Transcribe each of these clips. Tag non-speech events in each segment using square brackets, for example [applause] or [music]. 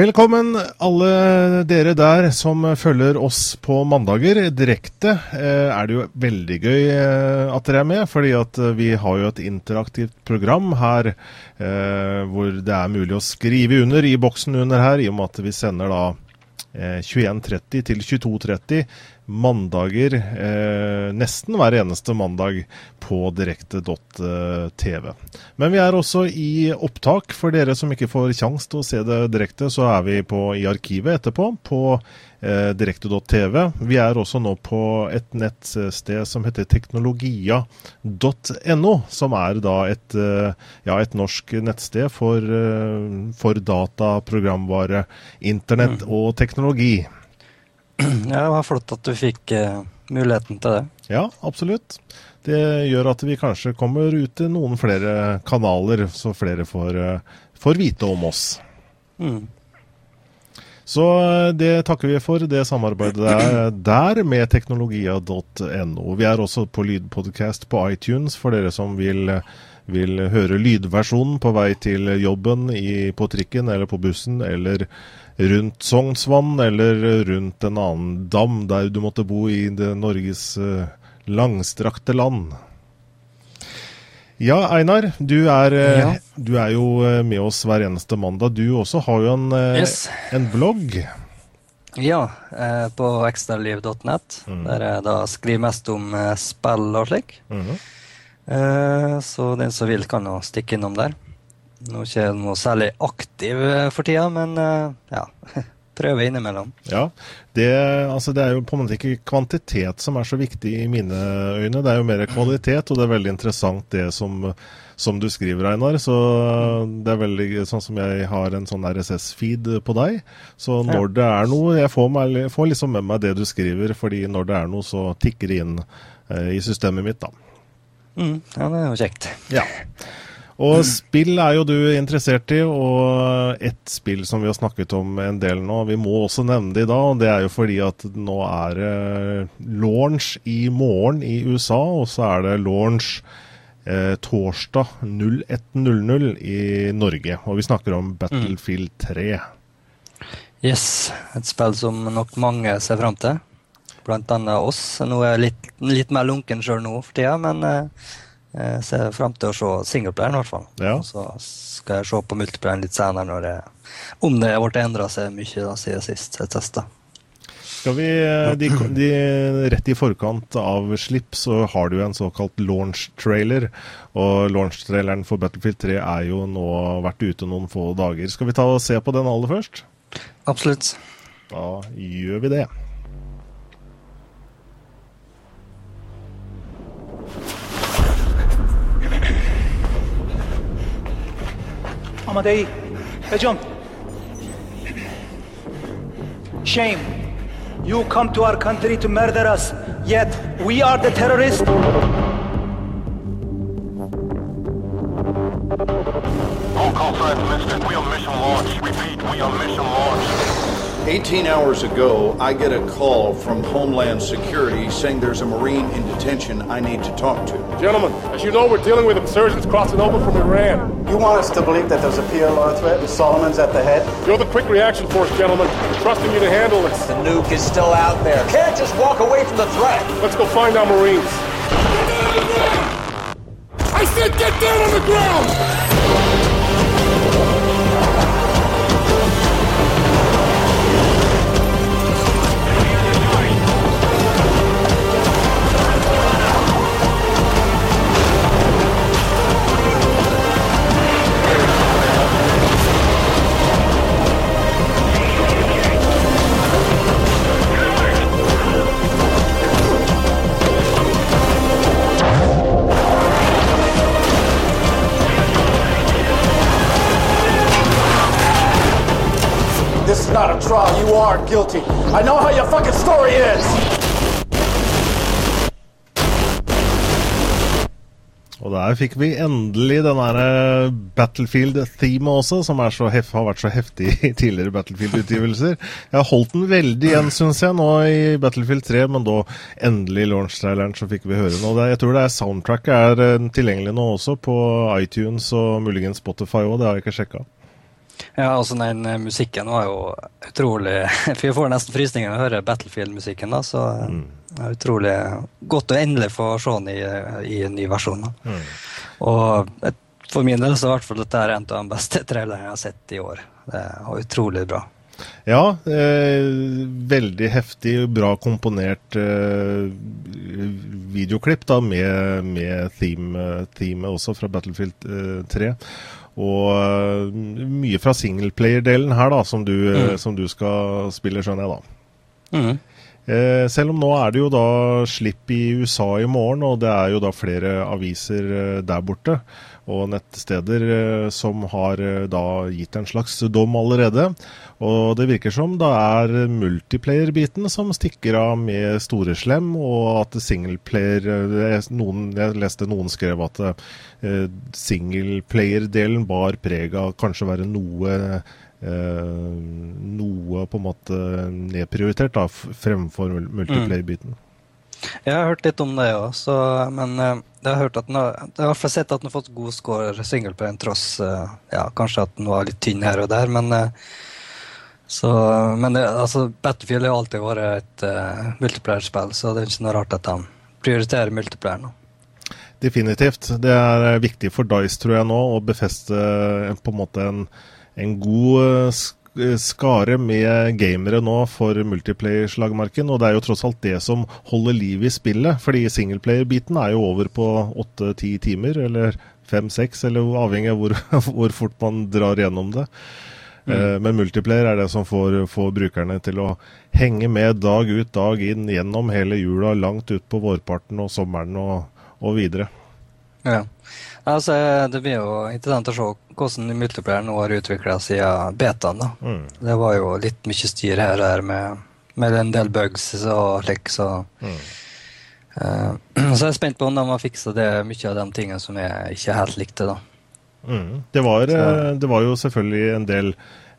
Velkommen alle dere der som følger oss på mandager direkte. Eh, er det jo veldig gøy eh, at dere er med, fordi at eh, vi har jo et interaktivt program her hvor det er mulig å skrive under i boksen under her, i og med at vi sender da 21.30 til 22.30 mandager eh, nesten hver eneste mandag på direkte.tv. Men vi er også i opptak. For dere som ikke får kjangs til å se det direkte, så er vi på, i arkivet etterpå på eh, direkte.tv. Vi er også nå på et nettsted som heter teknologia.no, som er da et, eh, ja, et norsk nettsted for, eh, for data, programvare, internett mm. og teknologi. Ja, det var flott at du fikk uh, muligheten til det. Ja, absolutt. Det gjør at vi kanskje kommer ut til noen flere kanaler, så flere får, uh, får vite om oss. Mm. Så eh, det takker vi for, det samarbeidet der, der med teknologia.no. Vi er også på lydpodcast på iTunes for dere som vil, vil høre lydversjonen på vei til jobben i, på trikken eller på bussen eller rundt Sognsvann eller rundt en annen dam der du måtte bo i det Norges uh, langstrakte land. Ja, Einar. Du er, uh, ja. du er, jo uh, med oss hver eneste mandag. Du også har jo en, yes. en blogg. Ja, på ekstraliv.net, mm. der jeg da skriver mest om spill og slik. Mm så den som vil, kan jo stikke innom der. Nå er ikke noe særlig aktiv eh, for tida, men eh, ja. [laughs] Prøve innimellom. Ja, det, altså det, er jo på en måte ikke kvantitet som er så viktig i mine øyne. Det er jo mer kvalitet, og det er veldig interessant det som, som du skriver, Einar. Så det er veldig sånn som jeg har en sånn RSS-feed på deg. Så når ja. det er noe Jeg får, meg, får, liksom med meg det du skriver, fordi når det er noe, så tikker det inn eh, i systemet mitt, da. Mm, ja, det er jo kjekt. Ja. Og spill er jo du interessert i, og ett spill som vi har snakket om en del nå, vi må også nevne det i dag, og det er jo fordi at nå er det launch i morgen i USA, og så er det launch eh, torsdag 01.00 i Norge. Og vi snakker om Battlefield 3. Yes, et spill som nok mange ser fram til. Blant annet oss. Nå er jeg litt, litt mer lunken sjøl nå for tida, men eh, jeg eh, ser frem til å se singleplayeren, i hvert fall. Ja. Så skal jeg se på multiplayeren litt senere, det, om det ble endra seg mye da, siden sist jeg testa. Skal vi, eh, de, de, Rett i forkant av slipp så har du en såkalt launch-trailer. Og launch-traileren for Battlefield 3 er jo nå vært ute noen få dager. Skal vi ta og se på den aller først? Absolutt. Da gjør vi det. Amadei, Bejum. Shame. You come to our country to murder us, yet we are the terrorists. All call signs listed. We on mission launch. Repeat, we on mission launch. 18 hours ago, I get a call from Homeland Security saying there's a Marine in detention I need to talk to. Gentlemen, as you know, we're dealing with insurgents crossing over from Iran. You want us to believe that there's a PLO threat and Solomon's at the head? You're the quick reaction force, gentlemen. I'm trusting you to handle this. The nuke is still out there. Can't just walk away from the threat. Let's go find our Marines. I said get down on the ground! Not a trial. You are guilty. I know how your fucking story is. Og der fikk vi endelig den derre Battlefield-themet også, som hef, har vært så heftig i tidligere Battlefield-utgivelser. Jeg har holdt den veldig igjen, syns jeg, nå i Battlefield 3, men da endelig launch-traileren så fikk vi høre noe. Jeg tror det er soundtracket er eh, tilgjengelig nå også på iTunes og muligens Spotify òg, det har jeg ikke sjekka. Ja, altså den eh, musikken var jo utrolig [laughs] jeg får nesten frysninger når jeg hører Battlefield-musikken, da, så eh, mm. det er utrolig godt å endelig få se den i, i en ny versjon. Mm. Og for min del så i hvert fall dette er en av de beste trailerne jeg har sett i år. Det var utrolig bra. Ja, eh, veldig heftig, bra komponert eh, videoklipp da, med, med theme, theme, også fra Battlefield eh, 3. Og uh, mye fra singleplayer-delen her, da, som du, mm. som du, skal spille, skjønner jeg da. Mm. Eh, selv om nå er det jo da slipp i USA i morgen, og det er jo da flere aviser eh, der borte og nettsteder eh, som har da gitt en slags dom allerede. Og det virker som det er multiplayer-biten som stikker av med store slem, og at singleplayer noen, Jeg leste noen skrev at singleplayer-delen bar preg av kanskje å være noe noe på en måte nedprioritert da, fremfor multiplayer-biten. Mm. Jeg har hørt litt om det òg, men uh, jeg har hørt at den har, jeg har sett at den har fått god score singleplayer, tross uh, ja, Kanskje at den var litt tynn her og der, men så, men det, altså, Battlefield har alltid vært et uh, multiplayer-spill, så det er ikke noe rart at de prioriterer multiplayer nå. Definitivt. Det er viktig for Dice, tror jeg nå, å befeste på en måte en, en god skare med gamere nå for multiplayer-slagmarken. Og det er jo tross alt det som holder liv i spillet. Fordi singleplayer-biten er jo over på åtte-ti timer, eller fem-seks, eller avhengig av hvor, [laughs] hvor, fort man drar gjennom det. Mm. Eh, men multiplayer er det som får, får, brukerne til å henge med dag ut, dag inn gjennom hele jula, langt ut på vårparten og sommeren og, og videre. Ja. Altså, det blir jo interessant å se hvordan multiplieren nå har utvikla siden betaen. Mm. Det var jo litt mye styr her og her med, med en del bugs og slik, så mm. uh, [clears throat] Så jeg er spent på om de har fiksa mye av de tingene som jeg ikke helt likte, da. Mm. Det, var, eh, det, var, jo selvfølgelig en del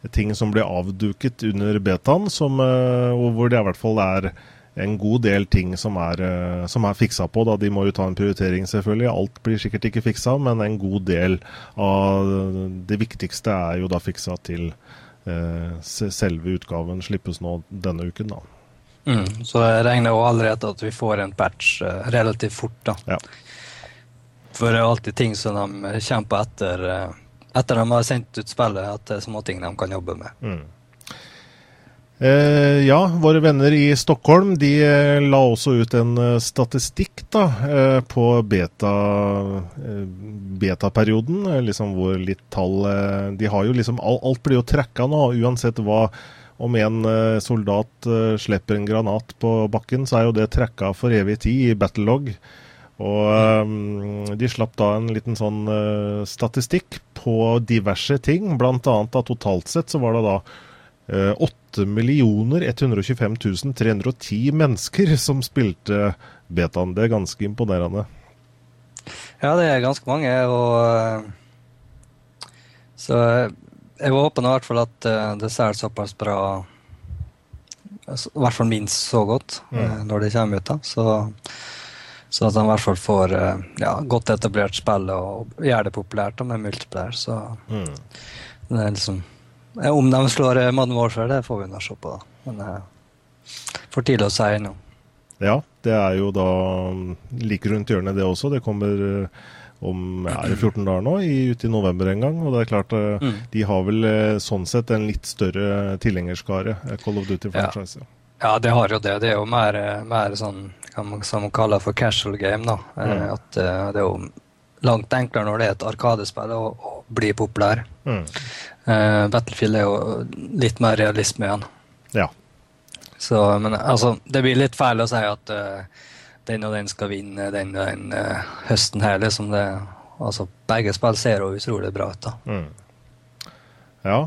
ting som ble avduket under betaen, som, hvor det i hvert fall er en god del ting som er, eh, som er fiksa på. Da. De må jo ta en prioritering, selvfølgelig. Alt blir sikkert ikke fiksa, men en god del av det viktigste er jo da fiksa til eh, selve utgaven slippes nå denne uken. da. Mm, så jeg regner jo allerede at vi får en patch uh, relativt fort. da. Ja. For det er alltid ting som de på etter, etter de har sendt ut spillet, at det er småting de kan jobbe med. Mm. Eh, ja, våre venner i Stockholm de eh, la også ut en eh, statistikk da, eh, på beta, eh, betaperioden. liksom hvor litt tall De har jo liksom Alt blir jo tracka nå, uansett hva. Om en soldat slipper en granat på bakken, så er jo det tracka for evig tid i battlelog. Og um, de slapp da en liten sånn uh, statistikk på diverse ting. Annet da totalt sett så var det da 8 125 310 mennesker som spilte betaen. Det er ganske imponerende. Ja, det er ganske mange. og eh, Så jeg håper i hvert fall at eh, det ser såpass bra I hvert fall minst så godt mm. Eh, når det kommer ut. da, så så at de i hvert fall får ja, godt etablert spill og gjør det populært med multiplayer. Så mm. det er liksom om de slår Madden Warfare, det får vi nå se på. da. Men det eh, er for tidlig å si ennå. Ja, det er jo da mm, like rundt hjørnet, det også. Det kommer om er det 14 dager nå, i, ute i november en gang. Og det er klart, mm. de har vel sånn sett en litt større tilhengerskare, Call of Duty-franchise. Ja. ja. det har jo det. Det er jo mer, mer sånn som man kaller for casual game. da. Mm. At det er jo langt enklere når det er et arkadespill å bli populær. Mm. Uh, Battlefield er jo litt mer realisme igjen. Ja. Så, men altså, det blir litt feil å si at uh, den og den skal vinne den og den uh, høsten her. liksom det, altså Begge spill ser jo utrolig bra ut. da. Mm. Ja.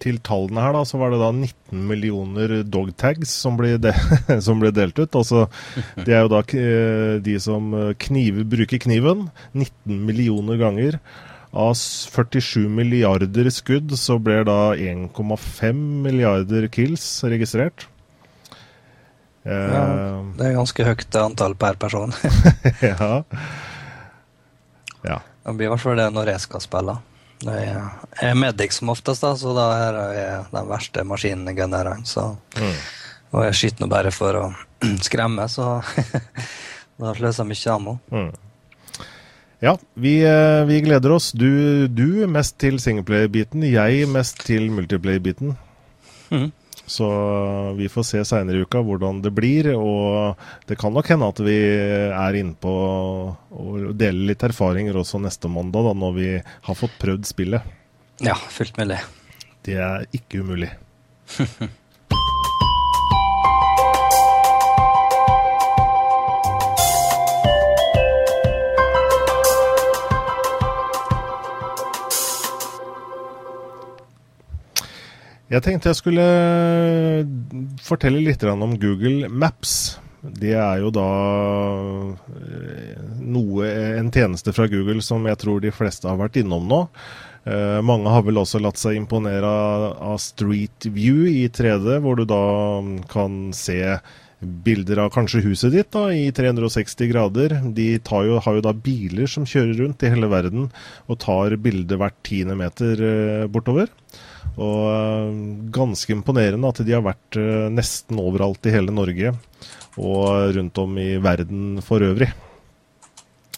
Til tallene her, da, så var det da 19 millioner dogtags som ble, de, [laughs] som ble delt ut. Altså, det er jo da de som kniver, bruker kniven 19 millioner ganger. Av 47 milliarder skudd så ble da 1,5 milliarder kills registrert. Ja, det er ganske høyt antall per person. [laughs] ja. ja. Det blir i hvert fall det når jeg skal spille. Jeg er medic som oftest, da, så da er jeg den verste maskingunneren. Mm. Og jeg skyter nå bare for å [clears throat] skremme, så [laughs] da sløser jeg mye ammo. Mm. Ja, vi, eh, vi, gleder oss. Du, du mest til singleplay-biten, jeg mest til multiplay-biten. Mm. Så vi får se seinere i uka hvordan det blir. Og det kan nok hende at vi er inne på å dele litt erfaringer også neste mandag, da, når vi har fått prøvd spillet. Ja, fullt mulig. Det er ikke umulig. [laughs] Jeg tenkte jeg skulle eh, fortelle litt om Google Maps. Det er jo da eh, noe, en tjeneste fra Google som jeg tror de fleste har vært innom nå. Eh, mange har vel også latt seg imponere av Street View i 3D, hvor du da kan se bilder av kanskje huset ditt da, i 360 grader. De jo, har jo da biler som kjører rundt i hele verden og tar bilder hvert tiende meter bortover. Og eh, ganske imponerende at de har vært eh, nesten overalt i hele Norge og rundt om i verden for øvrig.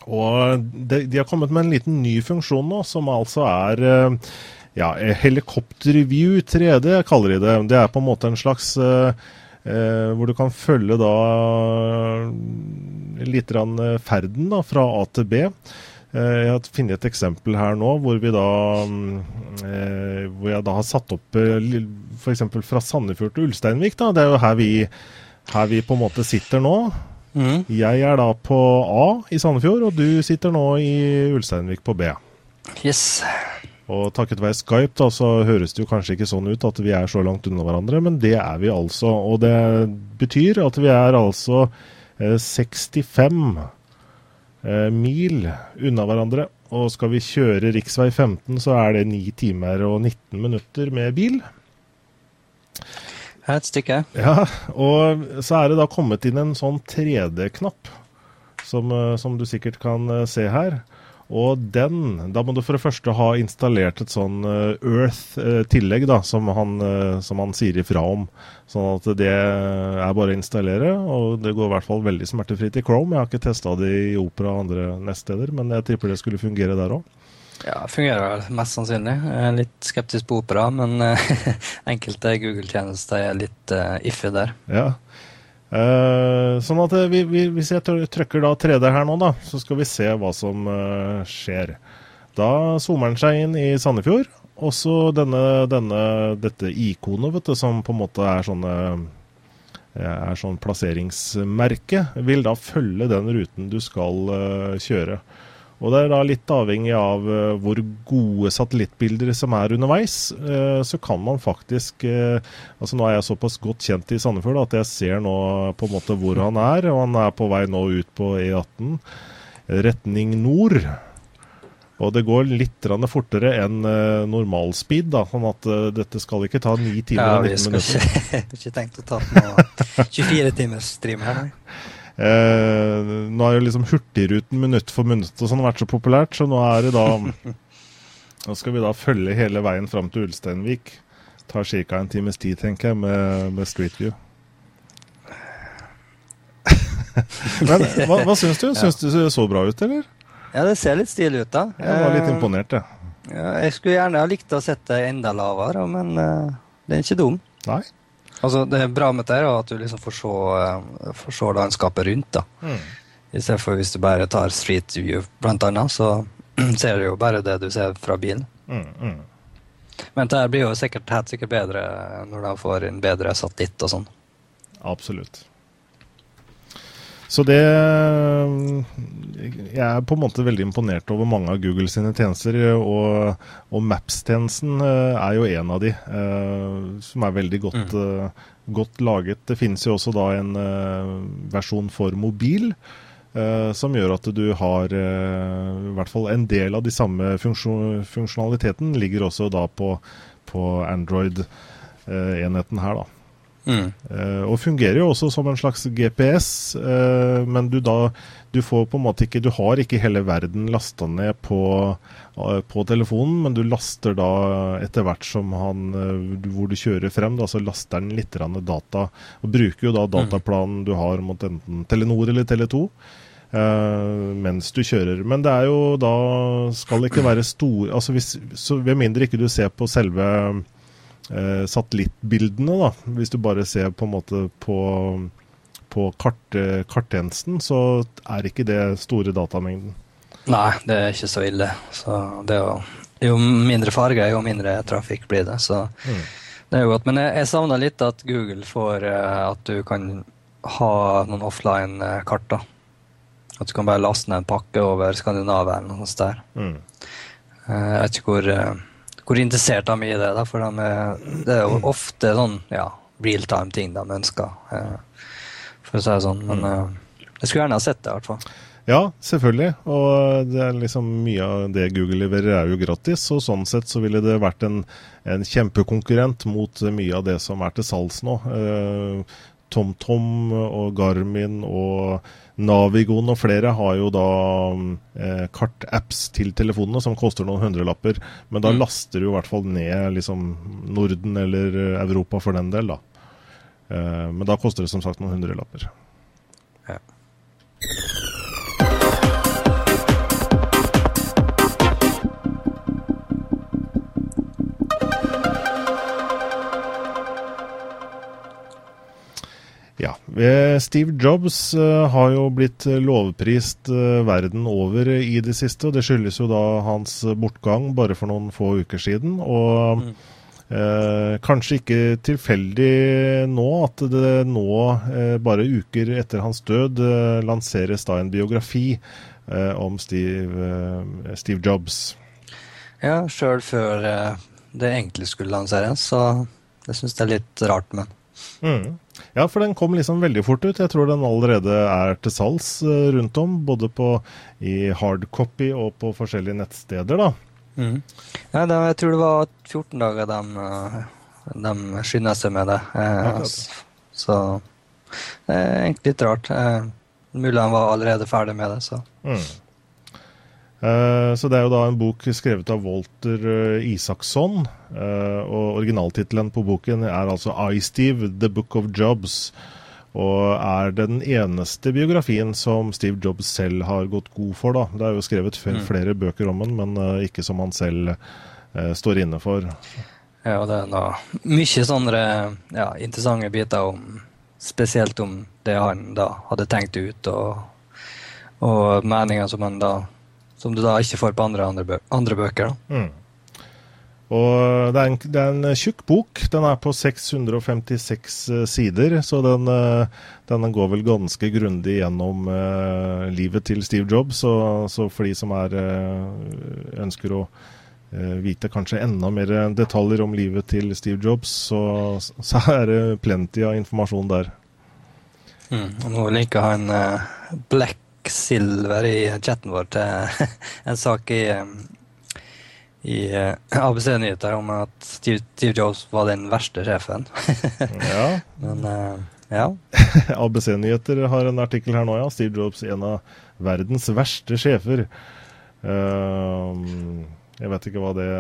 Og de, de har kommet med en liten ny funksjon nå, som altså er eh, ja, helikopterview 3D, kaller de det. Det er på en måte en slags eh, hvor du kan følge da litt ferden da, fra A til B. Eh, jeg har funnet et eksempel her nå hvor, vi da, eh, hvor jeg da har satt opp eh, f.eks. fra Sandefjord til Ulsteinvik. Da. Det er jo her vi, her vi på en måte sitter nå. Mm. Jeg er da på A i Sandefjord, og du sitter nå i Ulsteinvik på B. Yes. Og takket være Skype da, så høres det jo kanskje ikke sånn ut at vi er så langt unna hverandre, men det er vi altså. Og det betyr at vi er altså eh, 65 Eh, mil unna hverandre. Og skal vi kjøre rv. 15, så er det 9 timer og 19 minutter med bil. Et stykke. Ja, og så er det da kommet inn en sånn 3D-knapp, som, eh, som, du sikkert kan eh, se her. Og den Da må du for det første ha installert et sånn eh, Earth-tillegg, da, som han, eh, som han, sier ifra om. Sånn at det er bare å installere, og det går i hvert fall veldig smertefritt i Chrome. Jeg har ikke testa det i Opera og andre nettsteder, men jeg tipper det skulle fungere der òg. Ja, fungerer mest sannsynlig. Jeg er litt skeptisk på Opera, men [laughs] enkelte Google-tjenester er litt uh, iffy der. Ja, Uh, sånn at vi, vi, Hvis jeg trykker da 3D her nå, da, så skal vi se hva som uh, skjer. Da zoomer den seg inn i Sandefjord. Og så denne, dette ikonet, vet du, som på en måte er sånne er sånn plasseringsmerke, vil da følge den ruten du skal uh, kjøre. Og det er da litt avhengig av uh, hvor gode satellittbilder som er underveis. Uh, så kan man faktisk uh, Altså nå er jeg såpass godt kjent i Sandefjord at jeg ser nå på en måte hvor han er. Og han er på vei nå ut på E18 retning nord. Og det går litt fortere enn uh, normalspeed, da, sånn at uh, dette skal ikke ta ni timer og 19 minutter. Ja, vi skal [laughs] ikke tenkt å ta noe 24 timers stream her, nei. Eh, nå er jo liksom Hurtigruten minutt for minutt og sånn vært så populært, så nå er det da [laughs] Nå skal vi da følge hele veien fram til Ulsteinvik. Tar ca. en times tid, tenker jeg, med, med Street View. [laughs] Men hva, hva syns du? Syns du det så bra ut, eller? Ja, det ser litt stilig ut, da. Jeg var litt eh, imponert, jeg. Ja, jeg skulle gjerne ha likt å sette enda lavere, men uh, det er ikke dum. Nei. Altså, det er bra med det er at du liksom får se, eh, får se landskapet rundt. da. Mm. I stedet for hvis du bare tar street view, blant annet, så [clears throat] ser du jo bare det du ser fra bilen. Mm, mm. Men det blir jo sikkert helt sikkert bedre når de får en bedre satellitt og sånn. Absolutt. Så det Jeg er på en måte veldig imponert over mange av Google sine tjenester. Og, og Maps-tjenesten er jo en av de som er veldig godt, mm. godt laget. Det finnes jo også da en versjon for mobil. Uh, som gjør at du har uh, i hvert fall en del av de samme funksjon funksjonaliteten ligger også da på, på Android-enheten uh, her, da. Mm. og fungerer jo også som en slags GPS, men du da du får på en måte ikke Du har ikke hele verden lasta ned på, på, telefonen, men du laster da etter hvert som han Hvor du kjører frem, da, så laster den litt data. Og bruker jo da mm. dataplanen du har mot enten Telenor eller Tele2. Uh, mens du kjører. Men det er jo da skal det ikke være stor altså hvis, så Ved mindre ikke du ser på selve uh, satellittbildene, da. Hvis du bare ser på en måte på, på kart, karttjenesten, så er ikke det store datamengden. Nei, det er ikke så ille. Så det jo, jo mindre farge, jo mindre trafikk blir det. Så mm. det er jo godt. Men jeg, jeg savner litt at Google får eh, at du kan ha noen offline-kart. da at du kan bare laste ned en pakke over Skandinavia eller noe sånt der. Mm. Eh, jeg vet ikke hvor, eh, hvor interessert de er i det, da, for de er, det er jo ofte sånn ja, realtime-ting de ønsker, eh, for å si det sånn. Men mm. jeg skulle gjerne ha sett det, i hvert fall. Ja, selvfølgelig. Og det er liksom mye av det Google leverer er jo gratis. Og sånn sett så ville det vært en, en kjempekonkurrent mot mye av det som er til salgs nå. TomTom og Garmin og Navigon og flere har jo da eh, kartapps til telefonene som koster noen hundrelapper. Men da mm. laster du i hvert fall ned liksom, Norden eller Europa for den del, da. Eh, men da koster det som sagt noen hundrelapper. Ja. Ja. Steve Jobs uh, har jo blitt lovprist uh, verden over i det siste. og Det skyldes jo da hans bortgang bare for noen få uker siden. Og mm. eh, kanskje ikke tilfeldig nå at det nå, bare uker etter hans død, lanseres da en biografi om Steve, Steve, Jobs. Ja, sjøl før det egentlig skulle lanseres, så det syns jeg er litt rart, men mm. Ja, for den kom liksom veldig fort ut. Jeg tror den allerede er til salgs uh, rundt om. Både på, i hardcopy og på forskjellige nettsteder, da. Mm. Ja, det, jeg tror det var 14 dager de, uh, de skynda seg med det. Uh, så det er egentlig litt rart. mulig de var allerede ferdig med det, så. Mm. Eh, så Det er jo da en bok skrevet av Walter eh, Isaksson. Eh, og Originaltittelen på boken er altså I, Steve, The Book of Jobs. Og er den eneste biografien som Steve Jobs selv har gått god for. da. Det er jo skrevet mm. flere bøker om den, men ikke som han selv står inne for. Ja, og det er da mye sånne ja, interessante biter om Spesielt om det han da hadde tenkt ut, og, og meninger som han da som du da ikke får på andre, andre, bø andre bøker. Mm. Og det er, en, det er, en, tjukk bok. Den er på 656 uh, sider, så den, uh, den, går vel ganske grundig gjennom uh, livet til Steve Jobs. Så, så for de som er, ønsker å vite kanskje enda mer detaljer om livet til Steve Jobs, så, så er det plenty av informasjon der. Mm, og nå liker han Black Silver i chatten vår til [laughs] en sak i, i eh, ABC Nyheter om at Steve, Steve, Jobs var den verste sjefen. [laughs] ja. Men uh, ja. [laughs] ABC Nyheter har en artikkel her nå, ja. Steve Jobs en av verdens verste sjefer. Uh, jeg vet ikke hva det,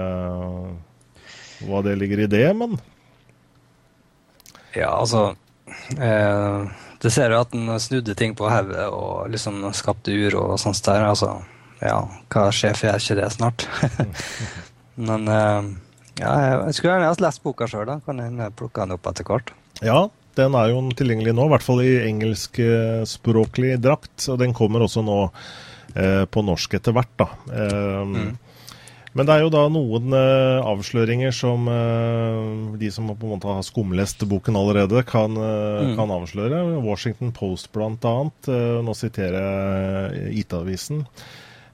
hva det ligger i det, men Ja, altså uh, det ser jo at han snudde ting på hodet og liksom skapte uro og sånt der. Altså, ja, hva sjef gjør ikke det snart? [laughs] Men uh, ja, jeg skulle gjerne ha lest boka sjøl, da. Kan jeg plukke den opp etter hvert? Ja, den er jo tilgjengelig nå, i hvert fall i engelskspråklig drakt. Og den kommer også nå eh, på norsk etter hvert, da. Eh, mm. Men det er jo da noen uh, avsløringer som uh, de som på en måte har skumlest boken allerede, kan, uh, mm. kan avsløre. Washington Post bl.a. nå siterer jeg IT-avisen.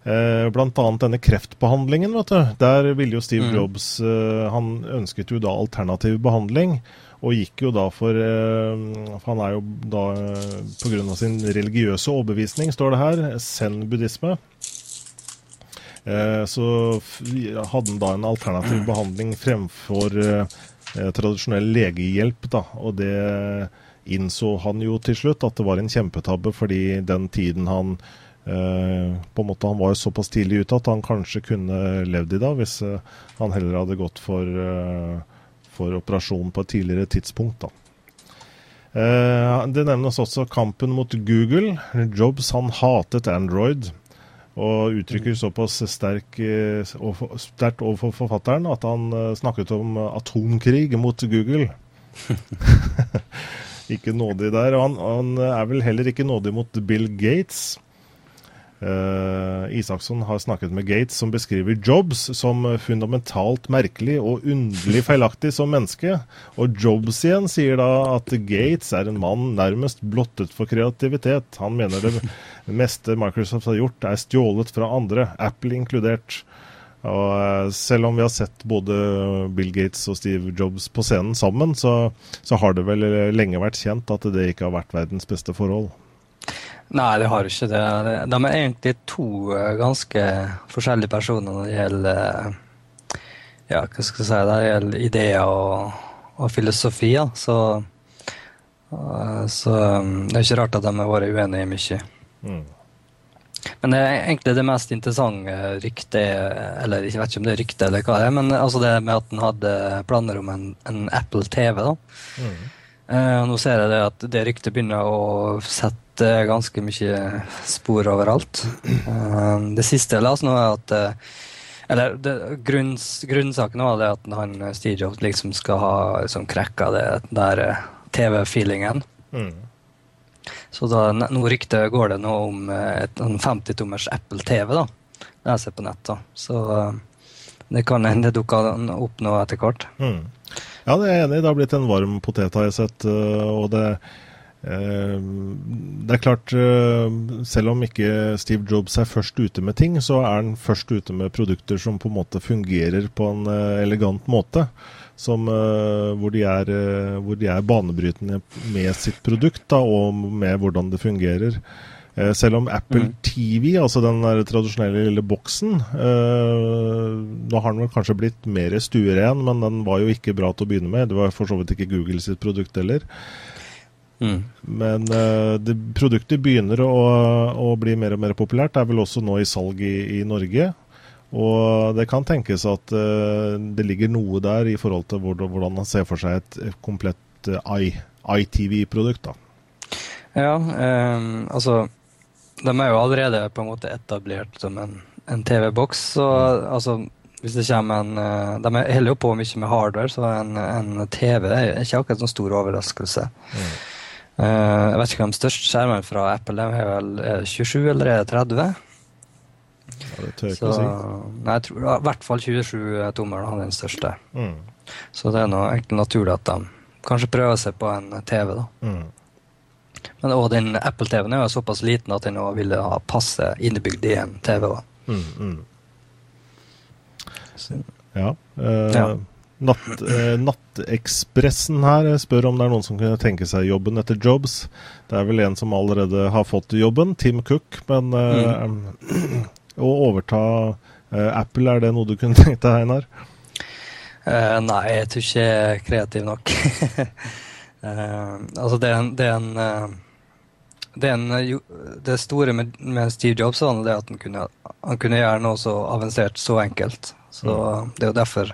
Blant annet denne kreftbehandlingen, vet du. Der ville jo Steve mm. Jobs Han ønsket jo da alternativ behandling. Og gikk jo da for, for Han er jo da pga. sin religiøse overbevisning, står det her, zen-buddhisme. Eh, så hadde han da en alternativ behandling fremfor eh, tradisjonell legehjelp. Da. Og det innså han jo til slutt at det var en kjempetabbe, fordi den tiden han eh, på en måte Han var såpass tidlig ute at han kanskje kunne levd i dag, hvis han heller hadde gått for, for operasjon på et tidligere tidspunkt. da. Det nevnes også kampen mot Google. Jobs han hatet Android. Og uttrykker såpass sterk, eh, sterkt overfor forfatteren at han eh, snakket om atomkrig mot Google. [laughs] [laughs] ikke nådig der. Og han, han, er vel heller ikke nådig mot Bill Gates. Uh, Isaksson har snakket med Gates, som beskriver Jobs som fundamentalt merkelig og underlig feilaktig som menneske. Og Jobs igjen sier da at Gates er en mann nærmest blottet for kreativitet. Han mener det meste Microsoft har gjort, er stjålet fra andre, Apple inkludert. Og uh, selv om vi har sett både Bill Gates og Steve Jobs på scenen sammen, så, så har det vel lenge vært kjent at det ikke har vært verdens beste forhold. Nei, det har ikke det. De er egentlig to eh, ganske forskjellige personer når det gjelder eh, ja, hva skal jeg si, det gjelder ideer og, og filosofi. Så, eh, så det er ikke rart at de har vært uenige mye. Mm. Men det er egentlig det mest interessante ryktet Eller jeg vet ikke om det er rykte eller hva det er, men altså det med at han hadde planer om en, en Apple TV. da. Mm. Eh, nå ser jeg det at det ryktet begynner å sette det er ganske mye spor overalt. Um, det siste jeg leste nå, er at uh, Eller det, grunns, grunnsaken var det at han Steve Jobs liksom skal ha liksom, krekka det der TV-feelingen. Mm. Så da, nå ryktet går det nå om et, en 50-tommers Apple TV. da, Det jeg ser på nett. da. Så det kan hende dukker opp nå etter hvert. Mm. Ja, det er jeg enig. i. Det har blitt en varm potet, har jeg sett. og det Eh, det er klart, eh, selv om ikke Steve Jobs er først ute med ting, så er han først ute med produkter som på en måte fungerer på en eh, elegant måte. Som, hvor, de er, hvor, de er, banebrytende med sitt produkt da, og med hvordan det fungerer. Selv om Apple mm. TV, altså den tradisjonelle lille boksen øh, Nå har den vel kanskje blitt mer stueren, men den var jo ikke bra til å begynne med. Det var for så vidt ikke Google sitt produkt heller. Mm. Men uh, det, produktet begynner å, å, bli mer og mer populært. Det er vel også nå i salg i, i Norge. Og det kan tenkes at uh, det ligger noe der i forhold til hvordan, man ser for seg et, et komplett uh, ITV-produkt. Ja, um, altså De er jo allerede på en måte etablert som en, en TV-boks. Så mm. altså hvis det kommer en De holder jo på mye med hardware, så en, en TV er ikke akkurat en stor overraskelse. Mm. Uh, jeg vet ikke hva de største skjermene fra Apple de er vel 27 eller er det 30? Ja, det tør ikke å si. Nei, jeg tror i hvert fall 27 tommer er den største. Mm. Så det er noe, egentlig naturlig at de kanskje prøver seg på en TV. da. Mm. Men også den Apple-TV-en er jo såpass liten at den ville ha passe innebygd i en TV. Mm, mm. Ja. Uh, ja. Natt, eh, Nattekspressen her spør om det er noen som kunne tenke seg jobben etter Jobs. Det er vel en som allerede har fått jobben, Tim Cook. Men eh, mm. [clears throat] å overta eh, Apple, er det noe du kunne tenkt deg, Einar? Uh, nei, jeg tror ikke jeg er kreativ nok. uh, [laughs] altså, det er en, det, er en, uh, det, en, det store med, med, Steve Jobs var det at han kunne, han kunne gjøre noe så avansert så enkelt. Så mm. Det er jo derfor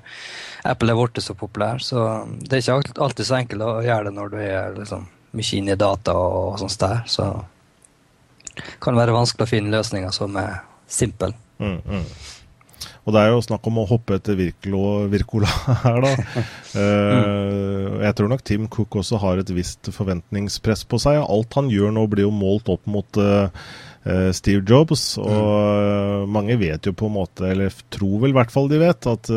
Apple er blitt så populær. Så det er ikke alltid så enkelt å gjøre det når du er liksom, mye inne i data og sånt der. Så det kan være vanskelig å finne løsninger som er simple. Mm, mm. Og det er jo snakk om å hoppe etter virkola her, da. [laughs] uh, jeg tror nok Tim Cook også har et visst forventningspress på seg. Alt han gjør nå, blir jo målt opp mot uh, eh, Steve Jobs. Og mm. mange vet jo på en måte, eller tror vel i hvert fall de vet, at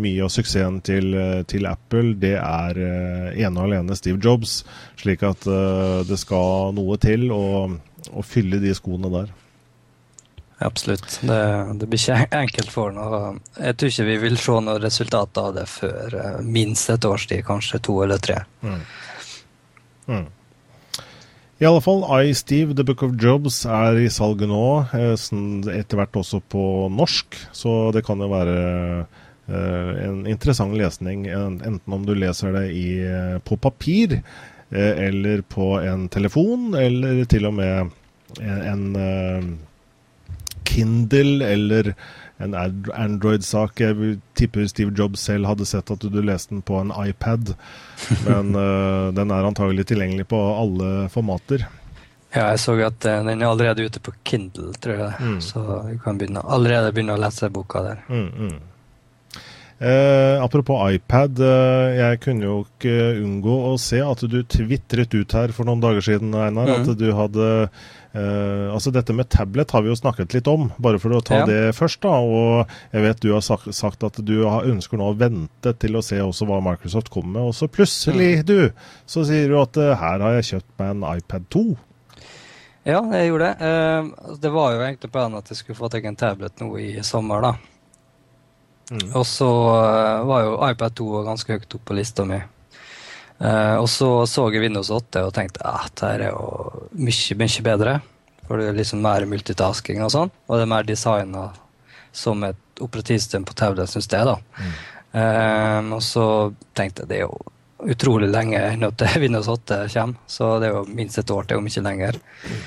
mye av suksessen til, til Apple det er uh, ene og alene Steve Jobs. Slik at uh, det skal noe til å, å fylle de skoene der. Absolutt. Det, det, blir ikke [laughs] enkelt for noe. Jeg tror ikke vi vil se noe resultat av det før minst et års tid, kanskje to eller tre. Mm. Mm. I alle fall, I, Steve, The Book of Jobs er i salget nå, eh, etter hvert også på norsk. Så det kan jo være en interessant lesning, enten om du leser det i, på papir, eller på en telefon, eller til og med en, en Kindle eller en Android-sak. Jeg tipper Steve Jobs selv hadde sett at du leste den på en iPad. [laughs] Men uh, den er antagelig tilgjengelig på alle formater. Ja, jeg så at den er allerede ute på Kindle, tror jeg. Mm. Så vi kan begynne, allerede begynne å lese boka der. Mm, mm. Eh, apropos iPad, eh, jeg kunne jo ikke unngå å se at du tvitret ut her for noen dager siden, Einar, mm. at du hadde Uh, altså Dette med tablet har vi jo snakket litt om, bare for å ta ja. det først. da, og Jeg vet du har sagt, sagt at du har, ønsker nå å vente til å se også hva Microsoft kommer med. Og så plutselig, mm. du, så sier du at uh, her har jeg kjøpt meg en iPad 2. Ja, jeg gjorde det. Uh, det var jo egentlig planen at jeg skulle få tak i en tablet nå i sommer. da. Mm. Og så var jo iPad 2 ganske høyt opp på lista mi. Uh, og så så jeg Windows 8 og tenkte at dette er jo mye, mye bedre. For det er liksom mer multitasking og sånn. Og det er mer designa som et operativsystem på tablet, syns jeg, da. Mm. Uh, og så tenkte jeg det er jo utrolig lenge når [laughs] Windows 8 kommer. Så det er jo minst et år til, om ikke lenger. Mm.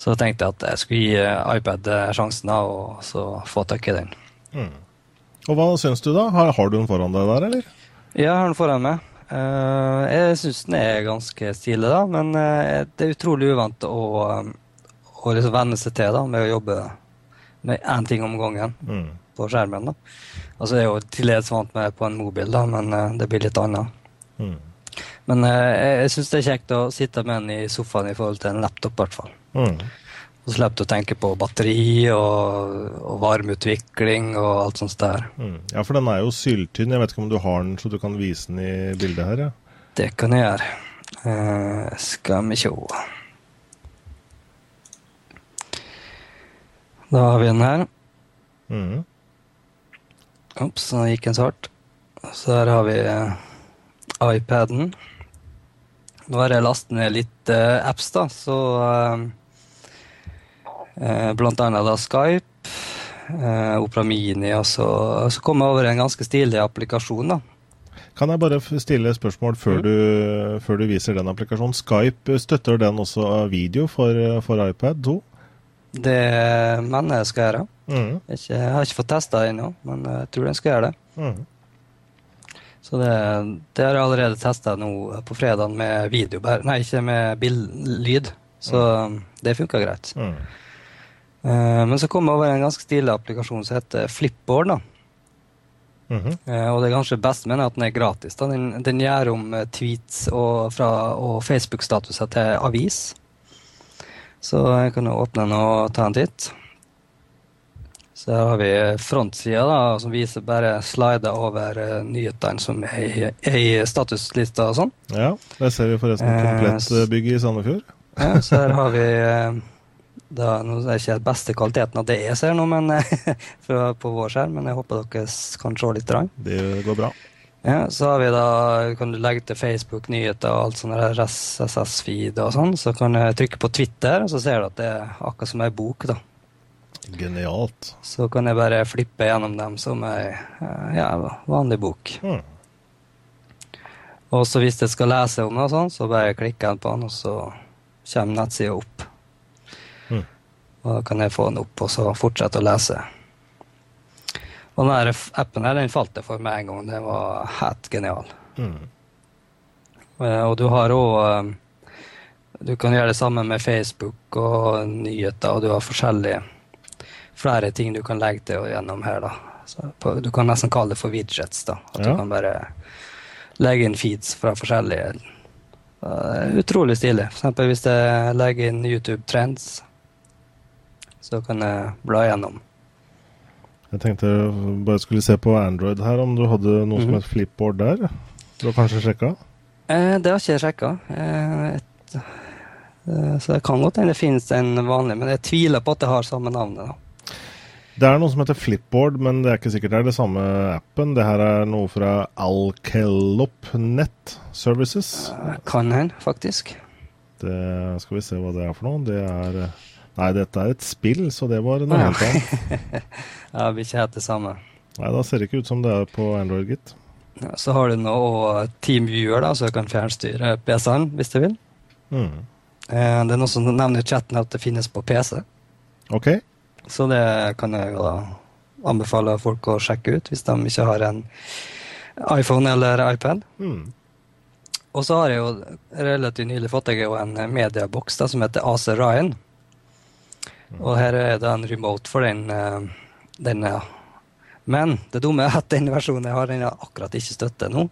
Så tenkte jeg at jeg skulle gi eh, iPad sjansen da, og så få tak i den. Mm. Og hva syns du, da? Har, har, du den foran deg der, eller? Ja, jeg har den foran meg. Uh, jeg syns den er ganske stilig, da, men uh, det er utrolig uvant å, um, å liksom venne seg til da, med å jobbe med én ting om gangen mm. på skjermen. da. Altså, Jeg er jo til dels vant med på en mobil, da, men uh, det blir litt annet. Mm. Men jeg, jeg syns det er kjekt å sitte med den i sofaen i forhold til en laptop, i hvert fall. Mm. Så slipper du å tenke på batteri og, og varmeutvikling og alt sånt der. Mm. Ja, for den er jo syltynn. Jeg vet ikke om du har den så du kan vise den i bildet her? ja? Det kan jeg gjøre. Uh, skal vi sjå Da har vi den her. Mm. Ops, nå gikk den svart. Så her har vi uh, iPaden. Nå har jeg lastet ned litt uh, apps, da, så Eh, blant annet da Skype, eh, Opera Mini. Og så, så kom jeg over en ganske stilig applikasjon. da. Kan jeg bare stille spørsmål før, mm. du, før, du, viser den applikasjonen? Skype, støtter den også video for, for iPad 2? Det mener jeg skal gjøre. Mm. Jeg, har ikke fått testa det ennå, men jeg tror den skal gjøre det. Mm. Så det, det, har jeg allerede testa nå på fredag med video, nei, ikke med lyd. Så mm. det funka greit. Mm. Uh, men så kom jeg over en ganske stilig applikasjon som heter Flipboard. da. Mm -hmm. og det er kanskje best med at den er gratis. da. Den, den gjør om uh, tweets og, og Facebook-statuser til avis. Så jeg kan åpne den og ta en titt. Så her har vi frontsida da, som viser bare slider over nyhetene som er i, statuslista og sånn. Ja, der ser vi forresten komplett bygget i Sandefjord. ja, så her har vi da, nå er det ikke den beste kvaliteten av det jeg ser nå men, [laughs] på vår skjerm, men jeg håper dere kan se litt. Det går bra. Ja, så har vi da, kan du legge til Facebook, nyheter og alt sånn RSS-feed og sånn. Så kan jeg trykke på Twitter, og så ser du at det er akkurat som ei bok. da. Genialt. Så kan jeg bare flippe gjennom dem som ei ja, vanlig bok. Hmm. Og så hvis jeg skal lese om det, sånn, så bare klikker jeg på den, og så kommer nettsida opp. Og da kan jeg få den opp og så fortsette å lese. Og denne appen her, den falt det for meg en gang. Den var helt genial. Mm. Eh, og du har òg eh, Du kan gjøre det samme med Facebook og nyheter, og du har forskjellige flere ting du kan legge til gjennom her. da. Du kan nesten kalle det for widgets. da. At ja. du kan bare legge inn feeds fra forskjellige uh, Utrolig stilig. For eksempel hvis jeg legger inn YouTube Trends, så kan jeg bla gjennom. Jeg tenkte jeg bare skulle se på Android her, om du hadde noe som Mhm. het flipboard der. Du har kanskje sjekka? Eh, det har ikke jeg sjekka. Eh, eh, så det kan godt hende det finnes en vanlig, men jeg tviler på at det har samme navnet. da. Det er noe som heter Flipboard, men det er ikke sikkert det er det samme appen. Det her er noe fra Alkelop Net Services. Eh, Kan hende, faktisk. Det, skal vi se hva det er for noe. Det er eh, Nei, dette er et spill, så det var noe helt annet. Ja, blir ikke helt det samme. Nei, da ser det ikke ut som det er på Android, gitt. Ja, så har du nå TeamViewer, da, så du kan fjernstyre PC-en hvis du vil. Mm. Eh, det er noen som nevner i chatten at det finnes på PC. OK. Så det kan jeg da anbefale folk å sjekke ut hvis de ikke har en iPhone eller iPad. Mm. Og så har jeg jo relativt nylig fått jeg jo en medieboks som heter AC Ryan. Og her er det en remote for den. eh, den ja. Men det dumme er at den versjonen jeg har, den har akkurat ikke støtte nå.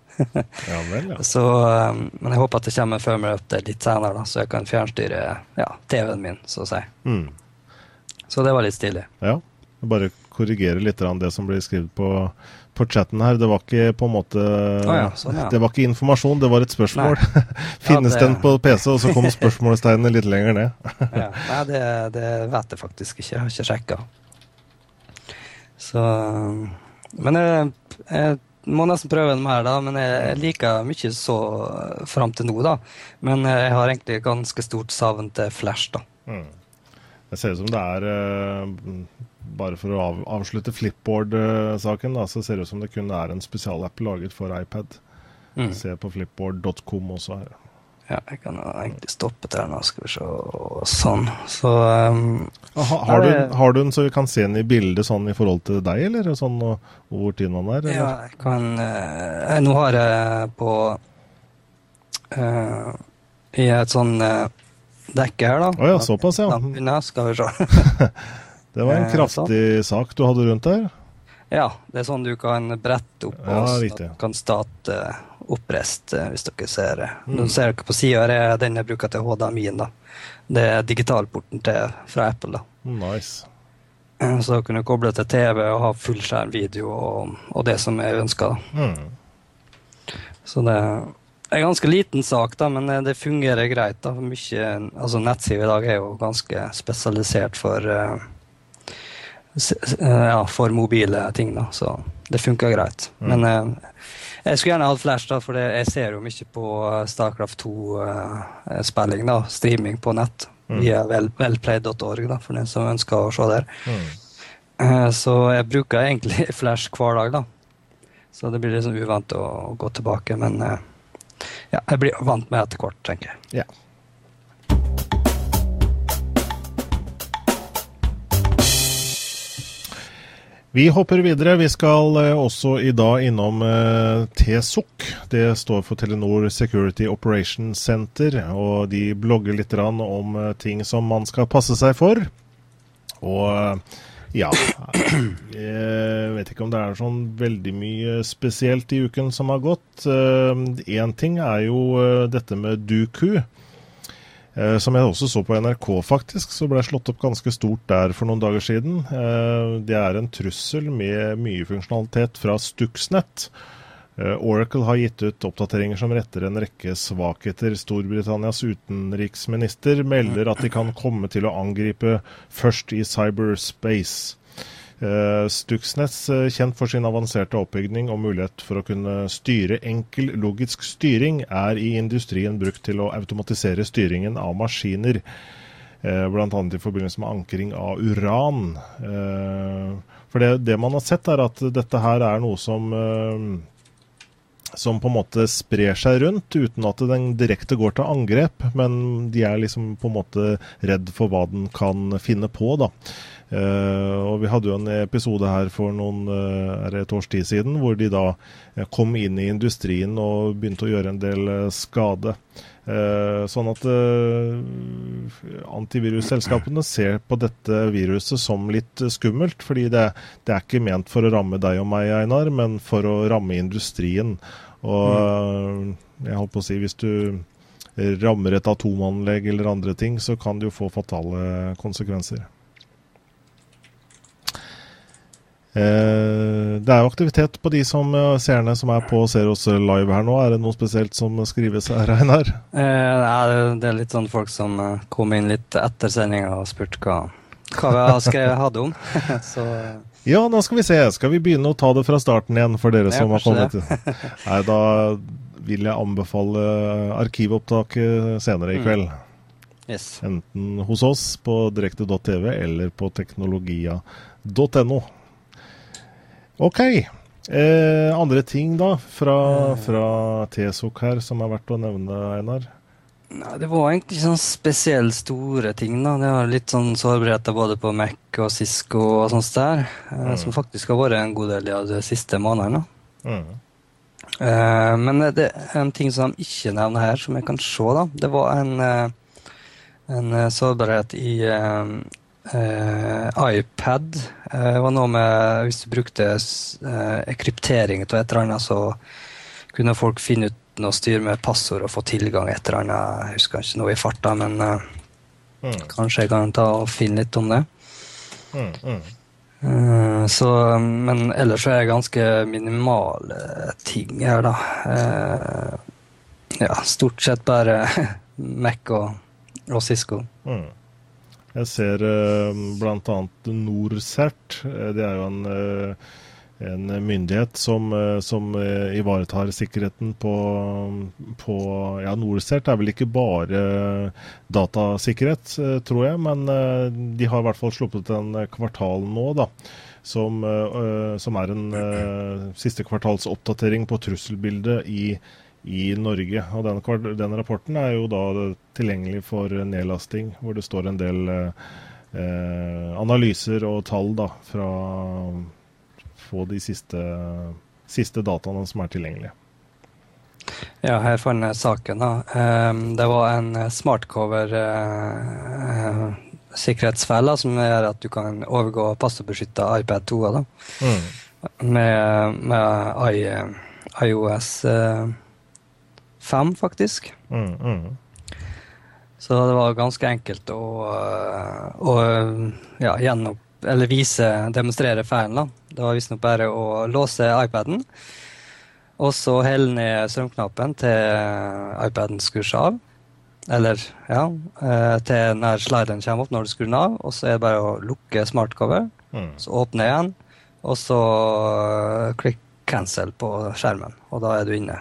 Ja vel, ja. [laughs] Så, eh, men jeg håper at det kommer en firmware update litt senere, da, så jeg kan fjernstyre ja, TV-en min, så å si. Mm. Så det var litt stilig. Ja. Bare korrigere litt det som blir skrevet på, på chatten her. Det var ikke på en måte ja, sånn, ja. Det var ikke informasjon, det var et spørsmål. [laughs] Finnes Ja, det- den på PC? Og så kom [laughs] spørsmålstegnene litt lenger ned. [laughs] Ja. Nei, det, det vet jeg faktisk ikke. Jeg har ikke sjekka. Så Men jeg, jeg må nesten prøve den mer, da. Men jeg, jeg liker mye så fram til nå, da. Men jeg har egentlig ganske stort savn til Flash, da. Mm. Det ser ut som det er eh, Bare for å av, avslutte flipboard-saken, da, så ser det ut som det kun er en spesialapp laget for iPad. Mm. Se på flipboard.com også her. Ja, jeg kan egentlig stoppe der nå, skal vi se. Sånn. Så um, Ha, har, du, har du den så vi kan se den i bildet sånn i forhold til deg, eller sånn og, og hvor tynn den er? Eller? Ja, jeg kan eh, Nå har jeg på uh, I et sånn uh, dekke her, da. Å ja, såpass, ja. Da skal vi se. [laughs] Det var en Eh, kraftig sak du hadde rundt der. ja, det er sånn du kan brette opp, Ja, og kan starte oppreist, eh, hvis dere ser det. Mm. Nå ser dere på sida, er den jeg bruker til HDMI-en. Det er digitalporten til, fra Apple. da. Nice. Så Så kunne du koble til TV og ha fullskjermvideo og, og det som jeg ønsker. Mm. Så det er en ganske liten sak, da, men eh, det fungerer greit. da. Mye, altså Nettsida i dag er jo ganske spesialisert for eh, eh, ja, for mobile ting, da, så det funker greit. Mm. Men eh, jeg skulle gjerne hatt Flash, da, for det, jeg ser jo mye på eh, Starcraft 2-spilling, da, streaming på nett. Mm. Via vel, velplay.org, da, for den som ønsker å se der. Mm. Eh, Så jeg bruker egentlig [laughs] Flash hver dag, da. Så det blir liksom uvant å gå tilbake, men eh, ja, jeg blir vant med etter hvert, tenker jeg. Ja. Vi hopper videre. Vi skal eh, også i dag innom eh, TSOC. Det står for Telenor Security Operation Center. Og de blogger litt om eh, ting som man skal passe seg for. Og ja Jeg [clears throat] vet ikke om det er sånn veldig mye spesielt i uken som har gått. Én ting er jo dette med Duku. Eh, Som jeg også så på NRK, faktisk, så ble det slått opp ganske stort der for noen dager siden. Eh, Det er en trussel med mye funksjonalitet fra Stuxnet. Eh, Oracle har gitt ut oppdateringer som retter en rekke svakheter. Storbritannias utenriksminister melder at de kan komme til å angripe først i cyberspace. Eh, Stuxnet, eh, kjent for sin avanserte oppbygning og mulighet for å kunne styre enkel logisk styring, er i industrien brukt til å automatisere styringen av maskiner. Eh, Bl.a. i forbindelse med ankring av uran. For det, det man har sett, er at dette her er noe som som på en måte sprer seg rundt, uten at den direkte går til angrep. Men de er liksom på en måte redd for hva den kan finne på, da. Eh, og Vi hadde jo en episode her for noen eh, er det et års tid siden, hvor de da eh, kom inn i industrien og begynte å gjøre en del skade. Sånn at antivirusselskapene ser på dette viruset som litt skummelt. Fordi det, det er ikke ment for å ramme deg og meg, Einar, men for å ramme industrien. Og eh, jeg holdt på å si, hvis du rammer et atomanlegg eller andre ting, så kan det jo få fatale konsekvenser. Eh, det er jo aktivitet på de som seerne som er på ser oss live her nå. Er det noe spesielt som skrives her, Einar? Eh, det er litt sånn folk som kom inn litt etter sendinga og spurte hva, hva vi skal ha det om. [laughs] Så ja, nå skal vi se. Skal vi begynne å ta det fra starten igjen for dere som har kommet [laughs] Nei, da vil jeg anbefale arkivopptaket senere i mm. kveld. Yes. Enten hos oss på direkte.tv eller på teknologia.no. OK. Eh, andre ting, da, fra, eh. fra TSOK her, som er verdt å nevne, Einar? Nei, Det var egentlig ikke sånn spesielt store ting. da. Det var litt sånn sårbarheter både på Mac og Cisco og sånt der, eh, mm. som faktisk har vært en god del av de siste månedene. Mm. Eh, men det er en ting som de ikke nevner her, som jeg kan se. da. Det var en, uh, en sårbarhet i uh, iPad. uh, var noe med Hvis du brukte kryptering av et eller annet, så kunne folk finne ut noe styr med passord og få tilgang et eller annet. Jeg husker ikke noe i farta, men uh, mm. kanskje jeg kan ta og finne litt om det. Mm, mm. Uh, så, men ellers er det ganske minimale ting her, da. Uh, ja, stort sett bare [laughs] Mac og, og Cisco. Mm. Jeg ser uh, bl.a. Norcert. Det er jo en en myndighet som, eh, som eh, ivaretar sikkerheten på, på ja, Norcert er vel ikke bare datasikkerhet, eh, tror jeg, men de har i hvert fall sluppet en kvartal nå, da. Som, som er en siste kvartals oppdatering på trusselbildet i, i Norge. Og den, den, rapporten er jo da tilgjengelig for nedlasting, hvor det står en del eh, analyser og tall da, fra få de siste, siste dataene som er tilgjengelige. Ja, her fant jeg saken. da. Um, det var en smartcover uh, sikkerhetsfelle som gjør at du kan overgå passordbeskytta iPad 2 da. Mm. med, med I, iOS uh, 5, faktisk. Mm, mm. Så det var ganske enkelt å, å ja, gjennom, eller vise, demonstrere feilen. Det var visstnok bare å låse iPaden, og så helle ned strømknappen til iPaden skrur av. Eller, ja, eh, til når slideren kommer opp når du skrur den av. Og så er det bare å lukke smartcover, mm. så åpne igjen, og så eh, klikk cancel på skjermen, og da er du inne.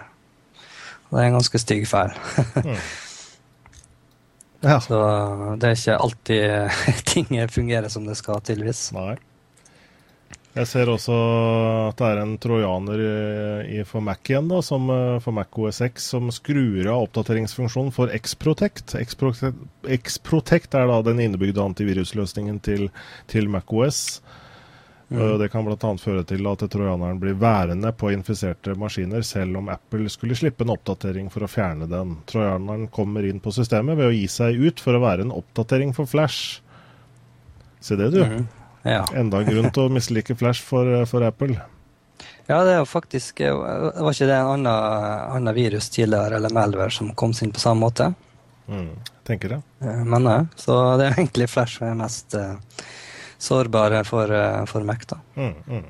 Det er en ganske stygg feil. mm. [laughs] ja. Så det er ikke alltid [laughs] ting fungerer som det skal, tydeligvis. Nei. Jeg ser også at det er en trojaner i, i for Mac igjen, da, som, eh, for Mac OS X, som skrur av oppdateringsfunksjonen for Xprotect. Xprotect, Xprotect er da den innebygde antivirusløsningen til, til Mac OS. Mm. Det kan bl.a. føre til at trojaneren blir værende på infiserte maskiner, selv om Apple skulle slippe en oppdatering for å fjerne den. Trojaneren kommer inn på systemet ved å gi seg ut for å være en oppdatering for Flash. Se det, du. Mm. Ja. Enda en grunn til å mislike Flash for, for, Apple. Ja, det er jo faktisk eh, Var ikke det en annen, annen virus tidligere, eller Malware, som kom inn på samme måte? Mm, tenker det. Men ja, så det er egentlig Flash som er mest uh, sårbare for, uh, for Mac, da. Mm, mm.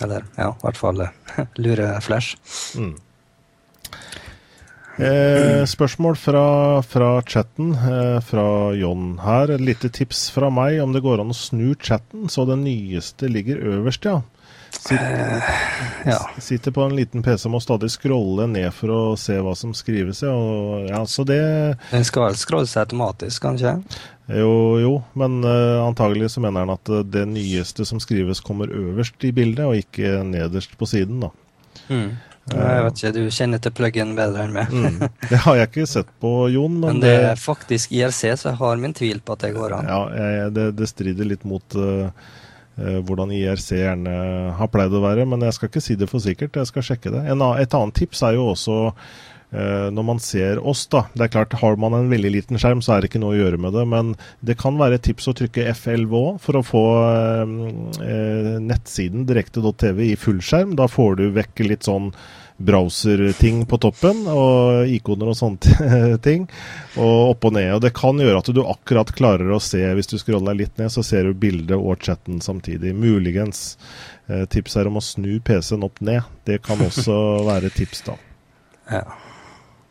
Eller ja, i hvert fall uh, [laughs] lure Flash. Mm. Eh, spørsmål fra, fra chatten, eh, fra John her. Et lite tips fra meg om det går an å snu chatten så den nyeste ligger øverst, ja. Sitter, eh, ja. sitter på en liten PC og må stadig scrolle ned for å se hva som skrives. Ja, og, ja så det Den skal scrolle seg automatisk, kanskje? Jo, jo, men uh, antagelig så mener han at det nyeste som skrives, kommer øverst i bildet, og ikke nederst på siden. da. Mm. Jeg vet ikke, Du kjenner til plug-in bedre enn meg. mm. Det har jeg ikke sett på, Jon. Men, men det er faktisk IRC, så jeg har min tvil på at det går an. Ja, jeg, det, det, strider litt mot uh, hvordan IRC gjerne har pleid å være. Men jeg skal ikke si det for sikkert, jeg skal sjekke det. En, et annet tips er jo også Uh, når man ser oss, da. Det er klart, har man en veldig liten skjerm, så er det ikke noe å gjøre med det. Men det kan være et tips å trykke F11 òg, for å få eh, nettsiden direkte.tv i fullskjerm. Da får du vekk litt sånn browser-ting på toppen, og ikoner og sånne [laughs] ting. Og opp og ned. Og det kan gjøre at du akkurat klarer å se, hvis du scroller litt ned, så ser du bildet og chatten samtidig. Muligens. Eh, tips er om å snu PC-en opp ned. Det kan også [laughs] være tips, da. Ja.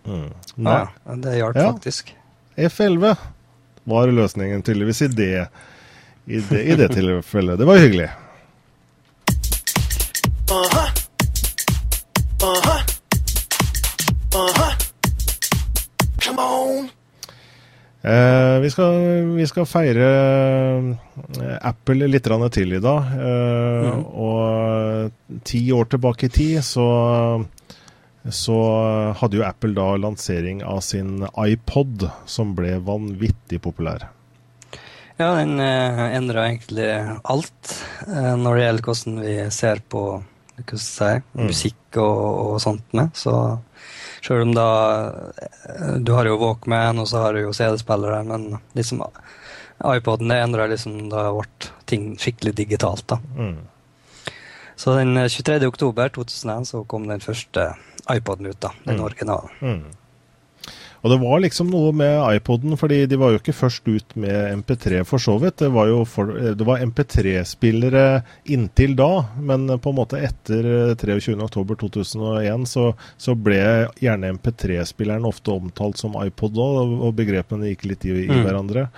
Mm. Ja, det hjalp ja. faktisk. F11 var løsningen tydeligvis i det, i det, i det tilfellet. Det var hyggelig. Uh Eh, vi, skal, vi, skal, feire eh, Apple litt til i dag. Eh, mm. Og ti år tilbake i tid så så hadde jo Apple da lansering av sin iPod, som ble vanvittig populær. Ja, den eh, endra egentlig alt eh, når det gjelder hvordan vi ser på si, mm. musikk og, og, sånt med. Så sjøl om da eh, Du har jo Walkman, og så har du jo CD-spillere, men liksom iPoden det endra liksom da ble ting skikkelig digitalt, da. Mm. Så den 23. Eh, oktober 2001 så kom den første iPoden ut, da. Den mm. originalen. Mm. Og det var liksom noe med iPoden, fordi de var jo ikke først ut med MP3 for så vidt. Det var jo var MP3-spillere inntil da, men på en måte etter 23.10.2001 så, så ble gjerne MP3-spilleren ofte omtalt som iPod òg, og begrepene gikk litt i, i mm. hverandre.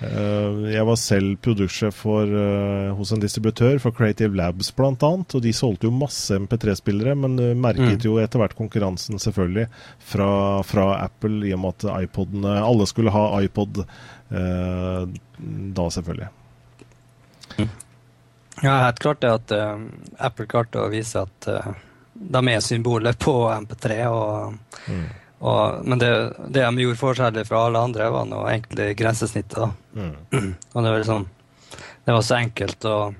Eh, jeg var selv produktsjef uh, hos en distributør for Creative Labs bl.a. Og de solgte jo masse MP3-spillere, men uh, merket mm. jo etter hvert konkurransen selvfølgelig fra, fra, Apple, i og med at iPodene Alle skulle ha iPod uh, da, selvfølgelig. Mm. Ja, helt klart det at Apple klarte å vise at de er symbolet på MP3. og mm. Og, men det, det de gjorde forskjellig fra alle andre, var nå egentlig grensesnittet. Mm. [clears throat] Og det var, liksom, det var så enkelt og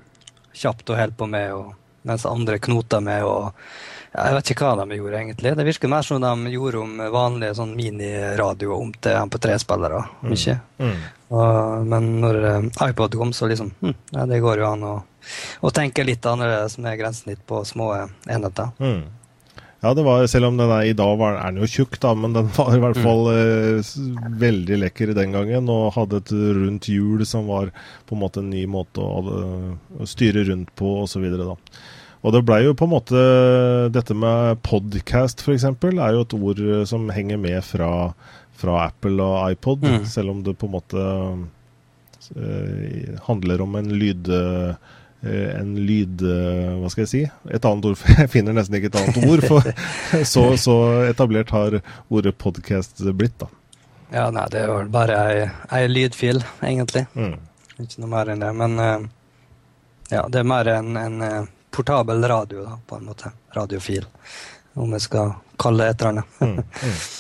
kjapt å holde på med, og, mens andre knota med. og ja, Jeg vet ikke hva de gjorde, egentlig. Det virker mer som de gjorde om vanlige sånn miniradio om til MP3-spillere. Mm. Ikke? Mm. Og, men når uh, iPod kom, så liksom hm, ja, Det går jo an å, å tenke litt annerledes med grensesnitt på små enheter. Mm. Ja, det var, selv om den er, i dag var, er den jo tjukk, da, men den var i hvert mm. fall eh, veldig lekker den gangen. Og hadde et rundt hjul som var på en måte en ny måte å, å styre rundt på osv. Og det blei jo på en måte Dette med podcast, f.eks., er jo et ord som henger med fra, fra Apple og iPod, mm. selv om det på en måte eh, handler om en lyd... Eh, Eh, en lyd... Eh, hva skal jeg si? Et annet ord, [laughs] jeg finner nesten ikke et annet ord. For [laughs] så, så etablert har ordet podcast blitt, da. Ja, nei, det er vel bare ei, ei lydfil, egentlig. Mm. Ikke noe mer enn det. Men uh, ja, det er mer en, en portabel radio, da, på en måte. Radiofil, om jeg skal kalle det et eller annet. mm. Mm. [laughs]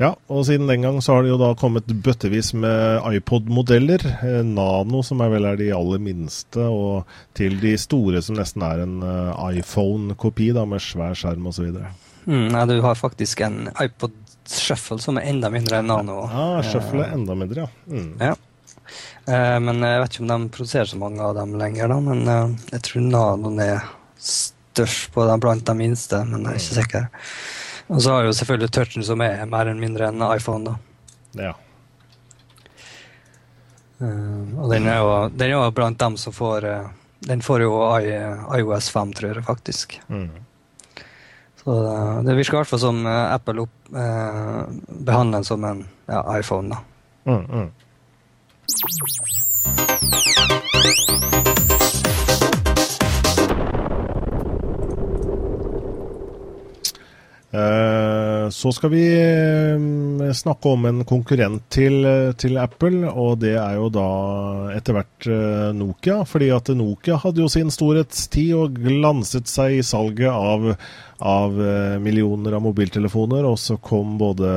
Ja, og siden den gang så har det jo da kommet bøttevis med iPod-modeller. Eh, Nano, som er vel er de aller minste, og til de store, som nesten er en uh, iPhone-kopi da, med svær skjerm osv. Mm, ja, du har faktisk en iPod Shuffle som er enda mindre enn Nano. Ja, Shuffle er enda mindre, ja. Mm. ja. Uh, men jeg vet ikke om de produserer så mange av dem lenger, da. Men jeg tror Nanoen er størst på dem blant de minste, men jeg er ikke sikker. Og så har jo selvfølgelig touchen som er mer enn mindre enn iPhone, da. Ja. Uh, og den er, jo, den er, jo, blant dem som får uh, Den får jo I, iOS 5, tror jeg, faktisk. Mm. Så uh, det virker i hvert fall som Apple opp, behandler den som en ja, iPhone, da. Mm, mm. Så skal vi eh, snakke om en konkurrent til, til, Apple, og det er jo da etter hvert eh, Nokia. Fordi at Nokia hadde jo sin storhetstid og glanset seg i salget av, av millioner av mobiltelefoner. Og så kom både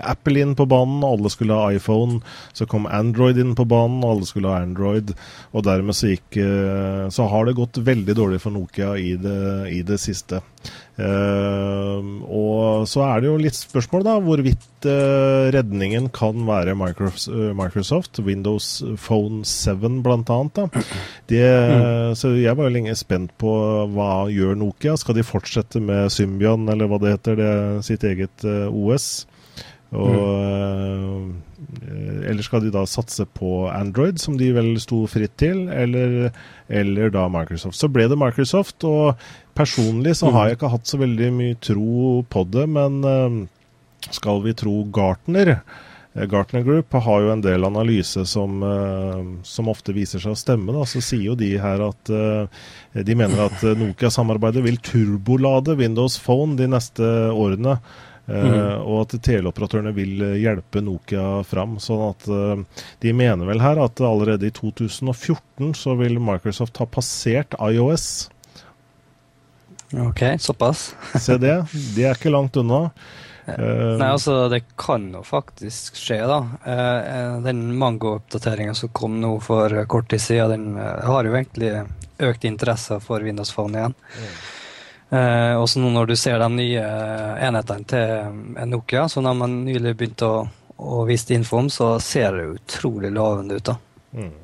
Apple inn på banen, alle skulle ha iPhone. Så kom Android inn på banen, alle skulle ha Android. Og dermed så gikk Så har det gått veldig dårlig for Nokia i det, i det siste. Uh, og så er det jo litt spørsmål da, hvorvidt uh, redningen kan være Microsoft, Windows Phone 7 bl.a. Det, mm. Så jeg var jo lenge spent på hva gjør Nokia. Skal de fortsette med Symbian, eller hva det heter, det, sitt eget uh, OS? Og, mm. Eller skal de da satse på Android, som de vel sto fritt til, eller, eller da Microsoft. Så ble det Microsoft, og personlig så har jeg ikke hatt så veldig mye tro på det, men skal vi tro Gartner Gartner Group har jo en del analyse som, som ofte viser seg å stemme. Da. Så sier jo de her at de mener at Nokia-samarbeidet vil turbolade Windows Phone de neste årene. Mm. Og at teleoperatørene vil eh, hjelpe Nokia fram. sånn at De mener vel her at allerede i 2014 så vil Microsoft ha passert IOS. Ok, såpass. Se det. De er ikke langt unna. Uh, Nei, altså, det kan jo faktisk skje, da. Uh, den Mango-oppdateringa som kom nå for kort tid siden, den har jo egentlig økt interesse for Windows Phone igjen. Mm. Eh, også nå når du ser de nye enhetene til Nokia, som de nylig begynte å, å vise info om, så ser det utrolig lovende ut. da. Mm.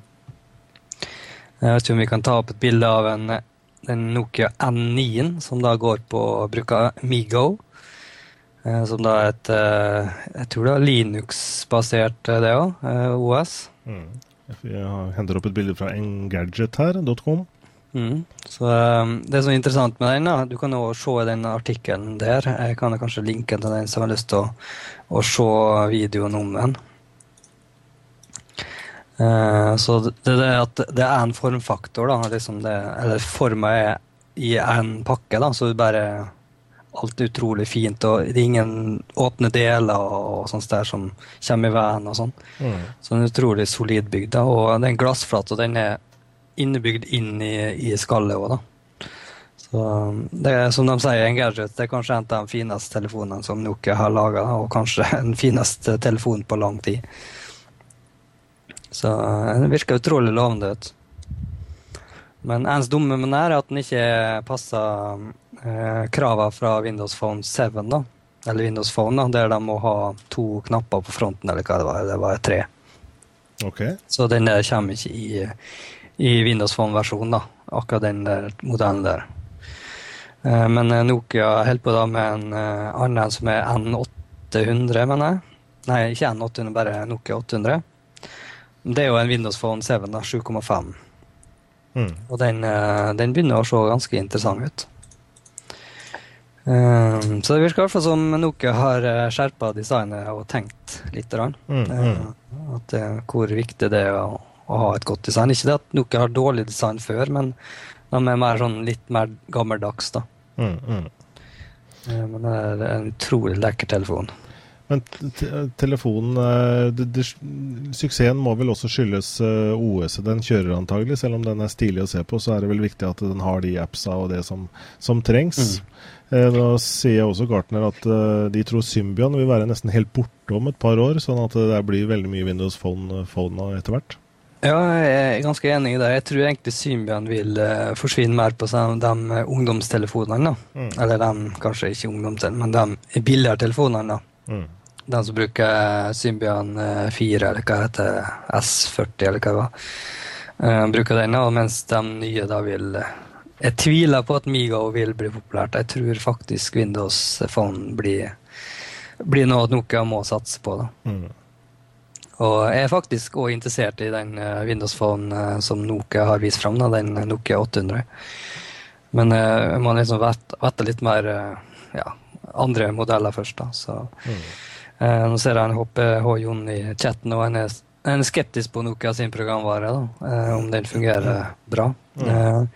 Jeg vet ikke om vi kan ta opp et bilde av en, en Nokia N9, som da går på å bruke Migo. Eh, som da er et eh, Jeg tror det er Linux-basert, eh, det òg. OS. Mm. Jeg henter opp et bilde fra engadget her.com. Mm. Så Det som er interessant med den, da, du kan jo se den artikkelen der. Jeg kan kanskje linke til den som har lyst til å, å se videoen om den. Så det, det, at det er en formfaktor, da, liksom det, eller forma er i en pakke, da, så du bare alt er utrolig fint, og det er ingen åpne deler og sånt der som kommer i veien og sånn. Mm. Så den er utrolig solid bygd. Og den og den er innebygd inn i, i skallet òg, da. Så det er som de sier, en gadget det er kanskje en av de fineste telefonene som Nokia har laga, og kanskje [laughs] den fineste telefonen på lang tid. Så den virker utrolig lovende ut. Men ens dumme med den er at den ikke passer eh, kravene fra Windows Phone 7, da. Eller Windows Phone, da, der de må ha to knapper på fronten, eller hva det var. Det var tre. Okay. Så den der kommer ikke i, i Windows Phone-versjonen, da. Akkurat den der modellen der. Eh, men eh, Nokia holder på da med en eh, annen som er N800, mener jeg. Nei, ikke N800, bare Nokia 800. Det er jo en Windows Phone 7, da, 7,5. Mm. Og den, den, begynner å se ganske interessant ut. Um, så det virker i hvert fall som Nokia har skjerpa designet og tenkt litt. Mm, mm. At, hvor viktig det er å å ha et godt design. Ikke det at Nokia har dårlig design før, men de er mer sånn litt mer gammeldags, da. Mm, mm. Men det er en utrolig lekker telefon. Men telefonen eh, det, det, Suksessen må vel også skyldes uh, eh, OS-et den kjører antagelig. Selv om den er stilig å se på, så er det vel viktig at den har de appsa og det som, som trengs. Mm. Uh, nå sier jeg også Gartner at uh, de tror Symbian vil være nesten helt borte om et par år. Sånn at det blir veldig mye Windows Phone, phone etter hvert. Ja, jeg er ganske enig i det. Jeg tror egentlig Symbian vil uh, forsvinne mer på sånn, de ungdomstelefonene. Mm. Eller de, kanskje ikke ungdomstelefonene, men de billigere telefonene. Mm. De som bruker Symbian 4, eh, eller hva heter S40, eller hva det var. Uh, bruker den, mens de nye da vil Jeg tviler på at Migao vil bli populært. Jeg tror faktisk Windows Phone blir, blir noe Nokia må satse på. Mm. Og jeg er faktisk òg interessert i den uh, Windows Phone uh, som Nokia har vist fram, da, den Nokia 800. Men uh, jeg må liksom vette litt mer ja, andre modeller først, da. Så mm. nå ser jeg han HPH Jon i chatten, og han er, han er skeptisk på Nokia sin programvare, da, om den fungerer bra. Mm.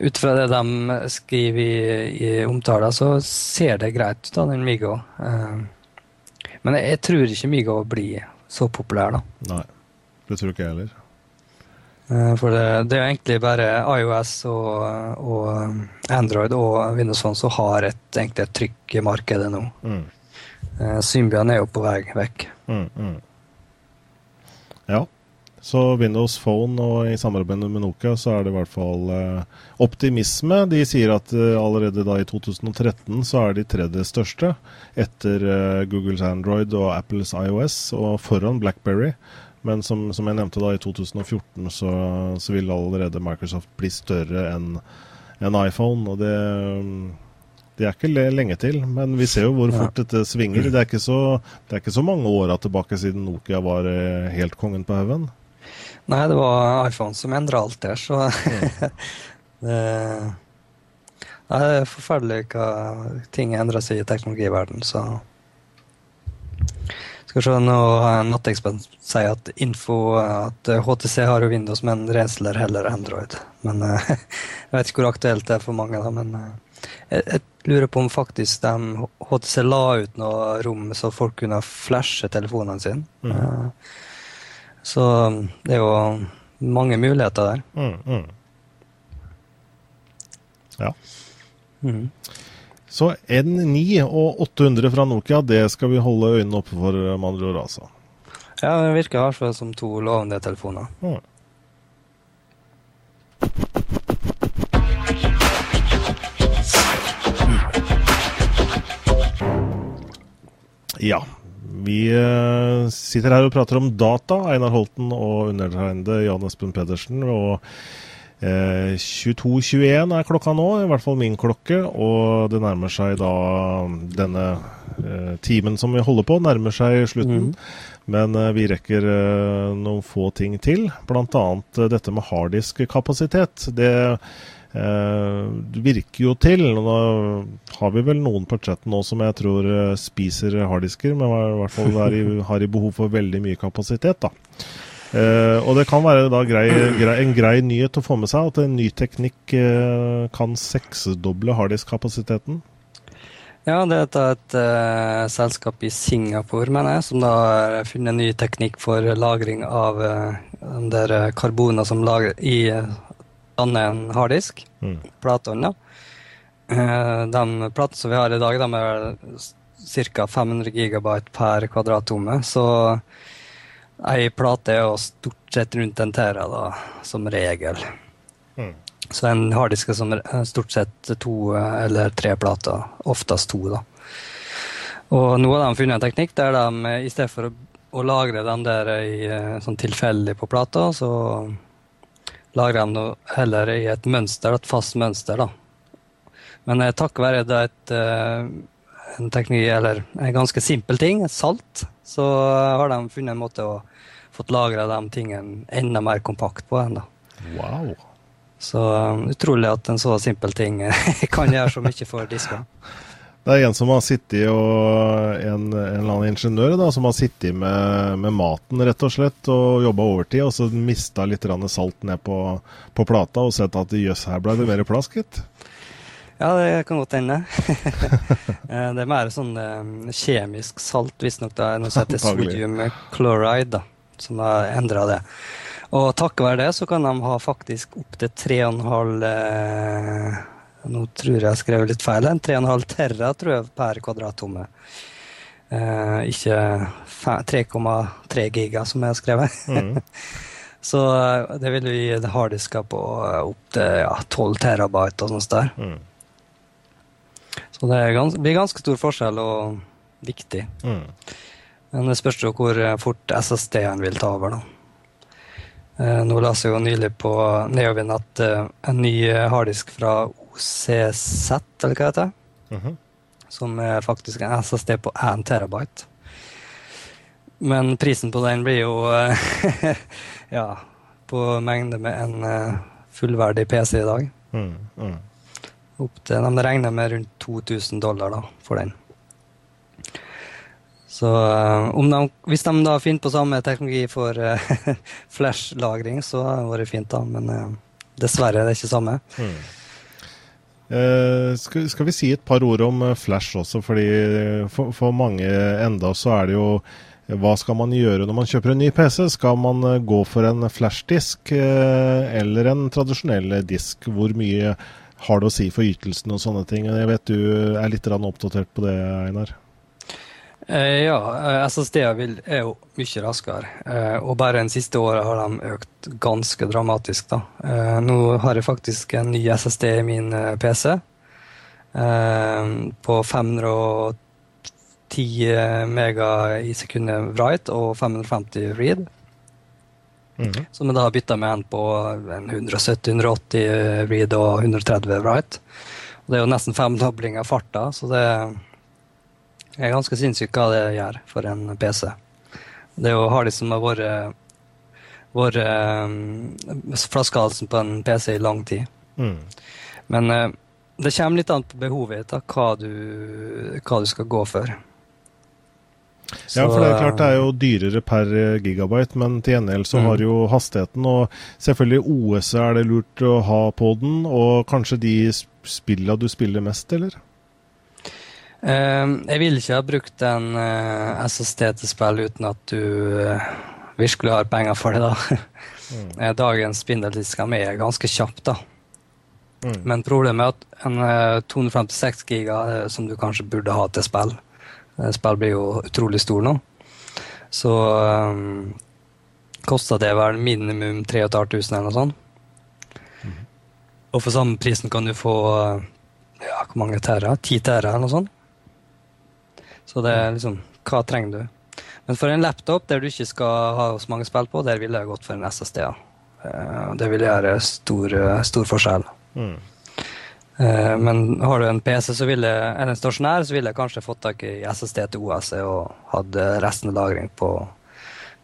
Ut fra det de skriver i, i omtaler, så ser det greit ut, da, den Migo. Men jeg, jeg tror ikke Migo blir så populær, da. Nei, det tror ikke jeg heller. Eh, for det, det, er egentlig bare iOS og, og, um, Android og Windows Phone som har et, egentlig et trykk i markedet nå. Mm. Eh, Symbian er jo på vei vekk. Mm, mm. Ja. Så Windows Phone og i samarbeid med Nokia så er det i hvert fall eh, optimisme. De sier at eh, allerede da i 2013 så er de tredje største etter eh, Googles Android og Apples iOS og foran Blackberry. Men som, som jeg nevnte da, i 2014 så, så vil allerede Microsoft bli større enn en iPhone. og det... Det er ikke lenge til, men vi ser jo hvor fort ja. dette svinger. Det er ikke så, det er ikke så mange åra tilbake siden Nokia var helt kongen på haugen. Nei, det var iPhone som endra alt der, så [laughs] det, det er forferdelig hva ting endrer seg i teknologiverdenen, så skal vi se, nå har Nattekspert sier at info at HTC har jo Windows, men Rensler heller Android. Men [laughs] Jeg vet ikke hvor aktuelt det er for mange, da, men jeg, jeg, lurer på om faktisk de, HTC la ut noe rom så folk kunne flashe telefonene sine. Mm. Så det er jo mange muligheter der. Mm, mm. Ja. Mm. Så N9 og 800 fra Nokia, det skal vi holde øynene oppe for, med andre ord, altså. Ja, det virker i hvert fall som to lovende telefoner. Mm. Ja, vi uh, sitter her og prater om data, Einar Holten og undertegnede Jan Espen Pedersen. og uh, eh, 22.21 er klokka nå, i hvert fall min klokke. Og det nærmer seg da denne uh, timen som vi holder på, nærmer seg slutten. Mm. Men vi rekker noen få ting til, bl.a. dette med harddisk-kapasitet. Det Eh, det virker jo til. Nå har vi vel noen på chatten nå som jeg tror eh, spiser harddisker, men i hvert fall i, [laughs] har i behov for veldig mye kapasitet. da. Uh, og det kan være da grei, grei, en grei nyhet å få med seg at en ny teknikk uh, kan seksdoble harddisk-kapasiteten. Ja, det er et uh, selskap i Singapore, mener jeg, som da har funnet en ny teknikk for lagring av uh, karboner som lager i danne en harddisk. Mm. Platene. Uh, de platene som vi har i dag, de er ca. 500 gigabyte per kvadrattomme. Så ei plate er jo stort sett rundt en tera, da, som regel. Mm. Så en harddisk er som stort sett to eller tre plater. Oftest to, da. Og nå har de funnet en teknikk der de i stedet for å, lagre den der i, eh, sånn tilfeldig på plata, så lager de noe heller i et mønster, et fast mønster. da. Men eh, takket være det et, en teknikk, eller en ganske simpel ting, salt, så har de funnet en måte å fått lagra de tingene enda mer kompakt på. Enda. Wow. Så um, utrolig at en så simpel ting [laughs] kan gjøre så mye for disker. [laughs] Det er en som har sittet og en, en eller annen ingeniør da, som har sittet med, med, maten rett og slett og jobba overtid, og så mista litt salt ned på, på, plata og sett at jøss, her ble det mer plass, gitt. Ja, det kan godt hende. [laughs] Eh, det er mer sånn eh, kjemisk salt, visstnok. Noe som heter sodium chloride, da, som har endra det. Og takket være det så kan de ha faktisk opptil 3,5 eh, nå tror jeg jeg skrev litt feil. 3,5 terra tror jeg, per kvadrattomme. Eh, ikke 3,3 giga, som jeg har skrevet. Mm. [laughs] Så eh, det vil gi harddisker på eh, opptil ja, 12 terabyte og sånt der. Mm. Så det gans blir ganske stor forskjell, og viktig. Mm. Men det spørs jo hvor fort SSD-en vil ta over, da. Nå leste jeg jo nylig på Neovin at en ny harddisk fra OCZ, eller hva det heter. Mm -hmm. Som er faktisk en SSD på 1 terabyte. Men prisen på den blir jo [laughs] ja, på mengde med en eh, fullverdig PC i dag. Mm, mm. Til, de regner med rundt 2000 dollar da, for den. Så uh, de, hvis de da finner på samme teknologi for [laughs] flash-lagring, så har det vært fint, da. Men dessverre, dessverre er det ikke samme. Mm. Eh, skal, skal, vi si et par ord om eh, Flash også, fordi for, for, mange enda så er det jo hva skal man gjøre når man kjøper en ny PC? Skal man eh, gå for en flashdisk eller en tradisjonell disk? Hvor mye har det å si for ytelsen og sånne ting? Jeg vet du er litt oppdatert på det, Einar? Eh, ja, SSD-er er jo mye raskere. Eh, og bare den siste året har de økt ganske dramatisk. da. Eh, nå har jeg faktisk en ny SSD i min eh, PC. på 510 mega i sekundet write og 550 read. Mm. Som jeg da har bytta med en på 170-180 read og 130 write. Og det er jo nesten femdobling av farta, så det er ganske sinnssykt hva det gjør for en PC. Det jo har vært, vært um, flaskehalsen på en PC i lang tid. Mm. Men uh, det kommer litt an på behovet ditt, hva, hva, du skal gå for. Så, ja, for det er klart det er jo dyrere per gigabyte, men til gjengjeld så mm. har jo hastigheten Og selvfølgelig OS er det lurt å ha på den, og kanskje de spilla du spiller mest, eller? Uh, jeg vil ikke ha brukt en uh, SSD til spill uten at du uh, virkelig har penger for det, da. Mm. [laughs] Dagens spindeldisker er ganske kjapt, da. Mm. Men problemet er at en 256 giga, som du kanskje burde ha til spill Spill blir jo utrolig stor nå. Så um, kosta det vel minimum 3500 eller noe sånt. Mm. Og for samme prisen kan du få ja, hvor mange terra? 10 terra eller noe sånt. Så det er liksom Hva trenger du? Men for en laptop der du ikke skal ha så mange spill på, der ville jeg gått for en SSD. Ja. Eh, det vil gjøre stor, stor forskjell. Mm. Eh, men har du en PC så vil jeg, eller en stasjonær, så ville jeg kanskje fått tak i SSD til OS og hatt resten av lagring på,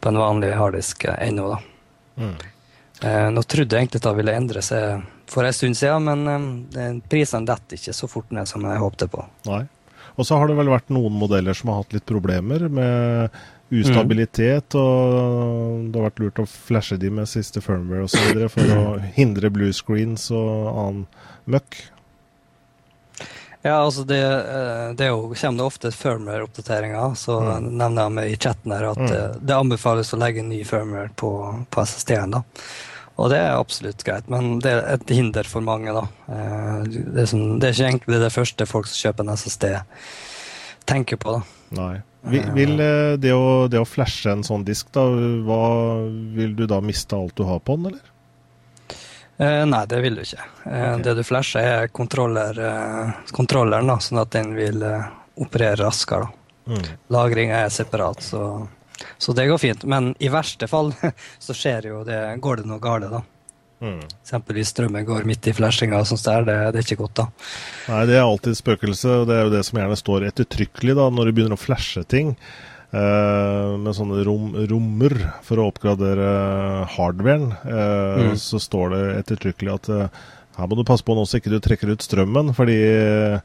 på en vanlig harddisk ennå. da. Mm. Eh, nå trodde jeg egentlig at det ville endre seg for en stund siden, men prisene detter ikke så fort ned som jeg håpte på. Nei. Og så har det vel vært noen modeller som har hatt litt problemer med ustabilitet, mm. og det har vært lurt å flashe de med siste firmware osv. for å hindre blue screens og annen møkk. Ja, altså det, eh, det jo, kommer det ofte firmware-oppdateringer. Så mm. nevner jeg i chatten her at mm. det, eh, det anbefales å legge ny firmware på, på SSD-en. da. Og det er absolutt greit, men det er et hinder for mange. da. Eh, det er, som, det er ikke egentlig det første folk som kjøper en SSD, tenker på. da. Nei. Vil, eh, det, å, det, å, flashe en sånn disk, da, hva, vil du da miste alt du har på den, eller? Eh, nei, det vil du ikke. Eh, okay. Det du flasher, er kontroller, eh, kontrolleren, da, sånn at den vil eh, operere raskere. da. Mm. Lagring er separat, så så det går fint. Men i verste fall [laughs] så skjer jo det, går det noe galt, da. Mm. Eksempelvis strømmen går midt i flashinga og sånt der. Det, det, er ikke godt, da. Nei, det er alltid spøkelse, og det er jo det som gjerne står ettertrykkelig da, når du begynner å flashe ting. Eh, med sånne rom, rommer for å oppgradere hardwaren, eh, mm. så står det ettertrykkelig at eh, her må du passe på nå så ikke du trekker ut strømmen, fordi Uh,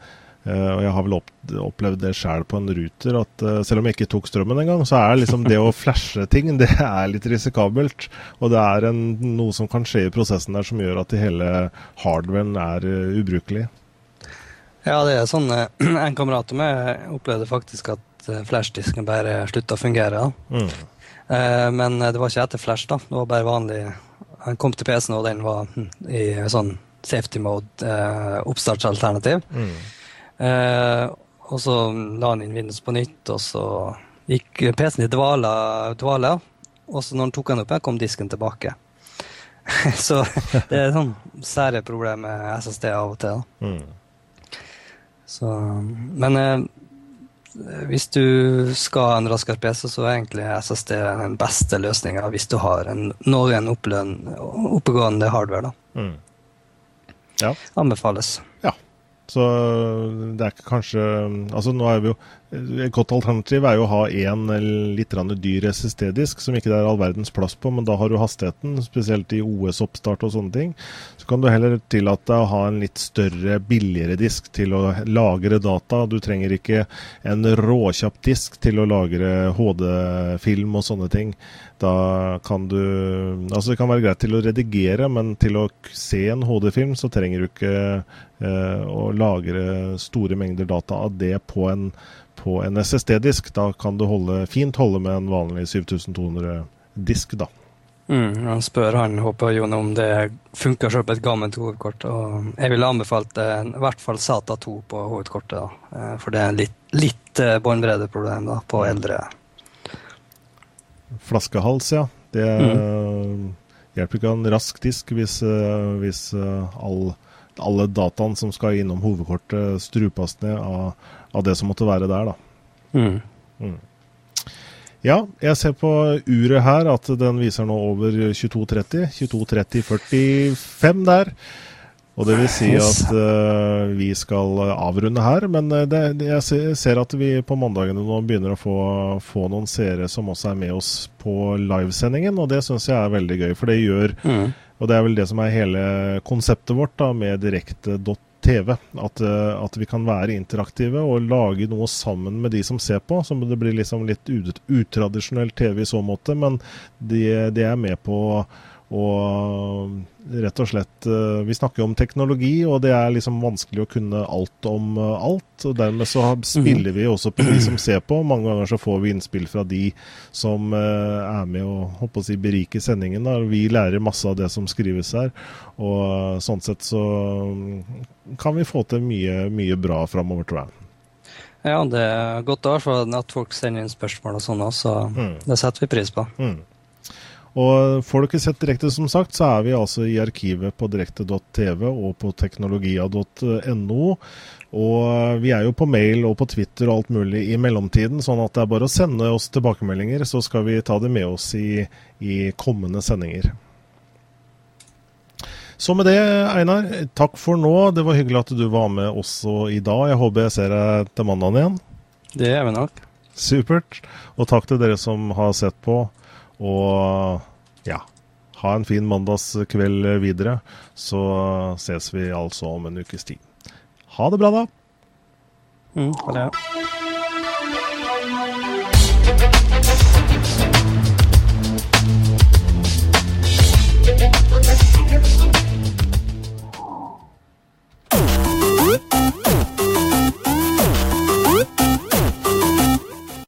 og jeg har vel opp, opplevd det sjøl på en ruter, at uh, selv om jeg ikke tok strømmen engang, så er liksom det å flashe ting, [laughs] det er litt risikabelt. Og det er en, noe som kan skje i prosessen der som gjør at hele hardwaren er uh, ubrukelig. Ja, det er sånn [clears throat] En kamerat av meg opplevde faktisk at flashdisken bare slutta å fungere. Mm. men det var ikke etter flash, da. Det var bare vanlig Han kom til PC-en, og den var hm, i sånn safety mode, oppstartsalternativ. Mm. Eh, og så la han inn Windows på nytt, og så gikk PC-en i dvale, dvale. Og så når han tok den opp, kom disken tilbake. [laughs] så det er sånn sære problem med SSD av og til. Mm. Så, men eh, hvis du skal ha en raskere PC, så er egentlig SSD den beste løsninga hvis du har en noen oppegående hardware. da. Mm. Ja. Anbefales. Så det er kanskje Altså nå er vi jo Et godt alternativ er jo å ha én litt dyr SSD-disk som ikke det er all verdens plass på, men da har du hastigheten, spesielt i OS-oppstart og sånne ting. Så kan du heller tillate deg å ha en litt større, billigere disk til å lagre data. Du trenger ikke en råkjapp disk til å lagre HD-film og sånne ting. Da kan du Altså det kan være greit til å redigere, men til å se en HD-film så trenger du ikke eh, å lagre store mengder data av det på en, på en SSD-disk. Da kan du holde, fint holde med en vanlig 7200-disk, da. Mm, han spør han håper Jon om det funker selv på et gammelt hovedkort. og Jeg ville anbefalt i hvert fall SATA 2 på hovedkortet. da, eh, For det er litt, litt eh, båndbreddeproblem da, på eldre. Flaskehals, ja. Det mm. hjelper ikke en rask disk hvis, hvis all, alle dataene som skal innom hovedkortet, strupes ned av, av det som måtte være der. da. Mm. Mm. Ja, jeg ser på uret her at den viser nå over 22.30. 22.30,45 der. Og det vil si at uh, vi skal avrunde her. Men uh, det, jeg ser at vi på mandagene nå begynner å få, få noen seere som også er med oss på livesendingen, og det syns jeg er veldig gøy. For det gjør mm. Og det er vel det som er hele konseptet vårt da, med direkte.no TV. At, uh, at, vi kan være interaktive og lage noe sammen med de som ser på. Så det blir liksom litt utradisjonell TV i så måte, men de, de er med på og rett og slett eh, Vi snakker om teknologi, og det er liksom vanskelig å kunne alt om eh, alt. og Dermed så spiller vi også på de som ser på. Mange ganger så får vi innspill fra de som eh, er med og håper å si, beriker sendingen. Da. Vi lærer masse av det som skrives her. Og sånn sett så mm, kan vi få til mye, mye bra framover, tror jeg. Ja, det er godt å ha at folk sender inn spørsmål og sånn, så mm. det setter vi pris på. Mm. Og Får du ikke sett direkte, som sagt, så er vi altså i arkivet på direkte.tv og på teknologia.no. Og vi er jo på mail og på Twitter og alt mulig i mellomtiden, sånn at det er bare å sende oss tilbakemeldinger, så skal vi ta det med oss i, i kommende sendinger. Så med det, Einar, takk for nå. Det var hyggelig at du var med også i dag. Jeg håper jeg ser deg til mandagen igjen. Det gjør vi nok. Supert. Og takk til dere som har sett på. Og ja, ha en fin mandagskveld videre. Så ses vi altså om en ukes tid. Ha det bra, da. Mm, ha det.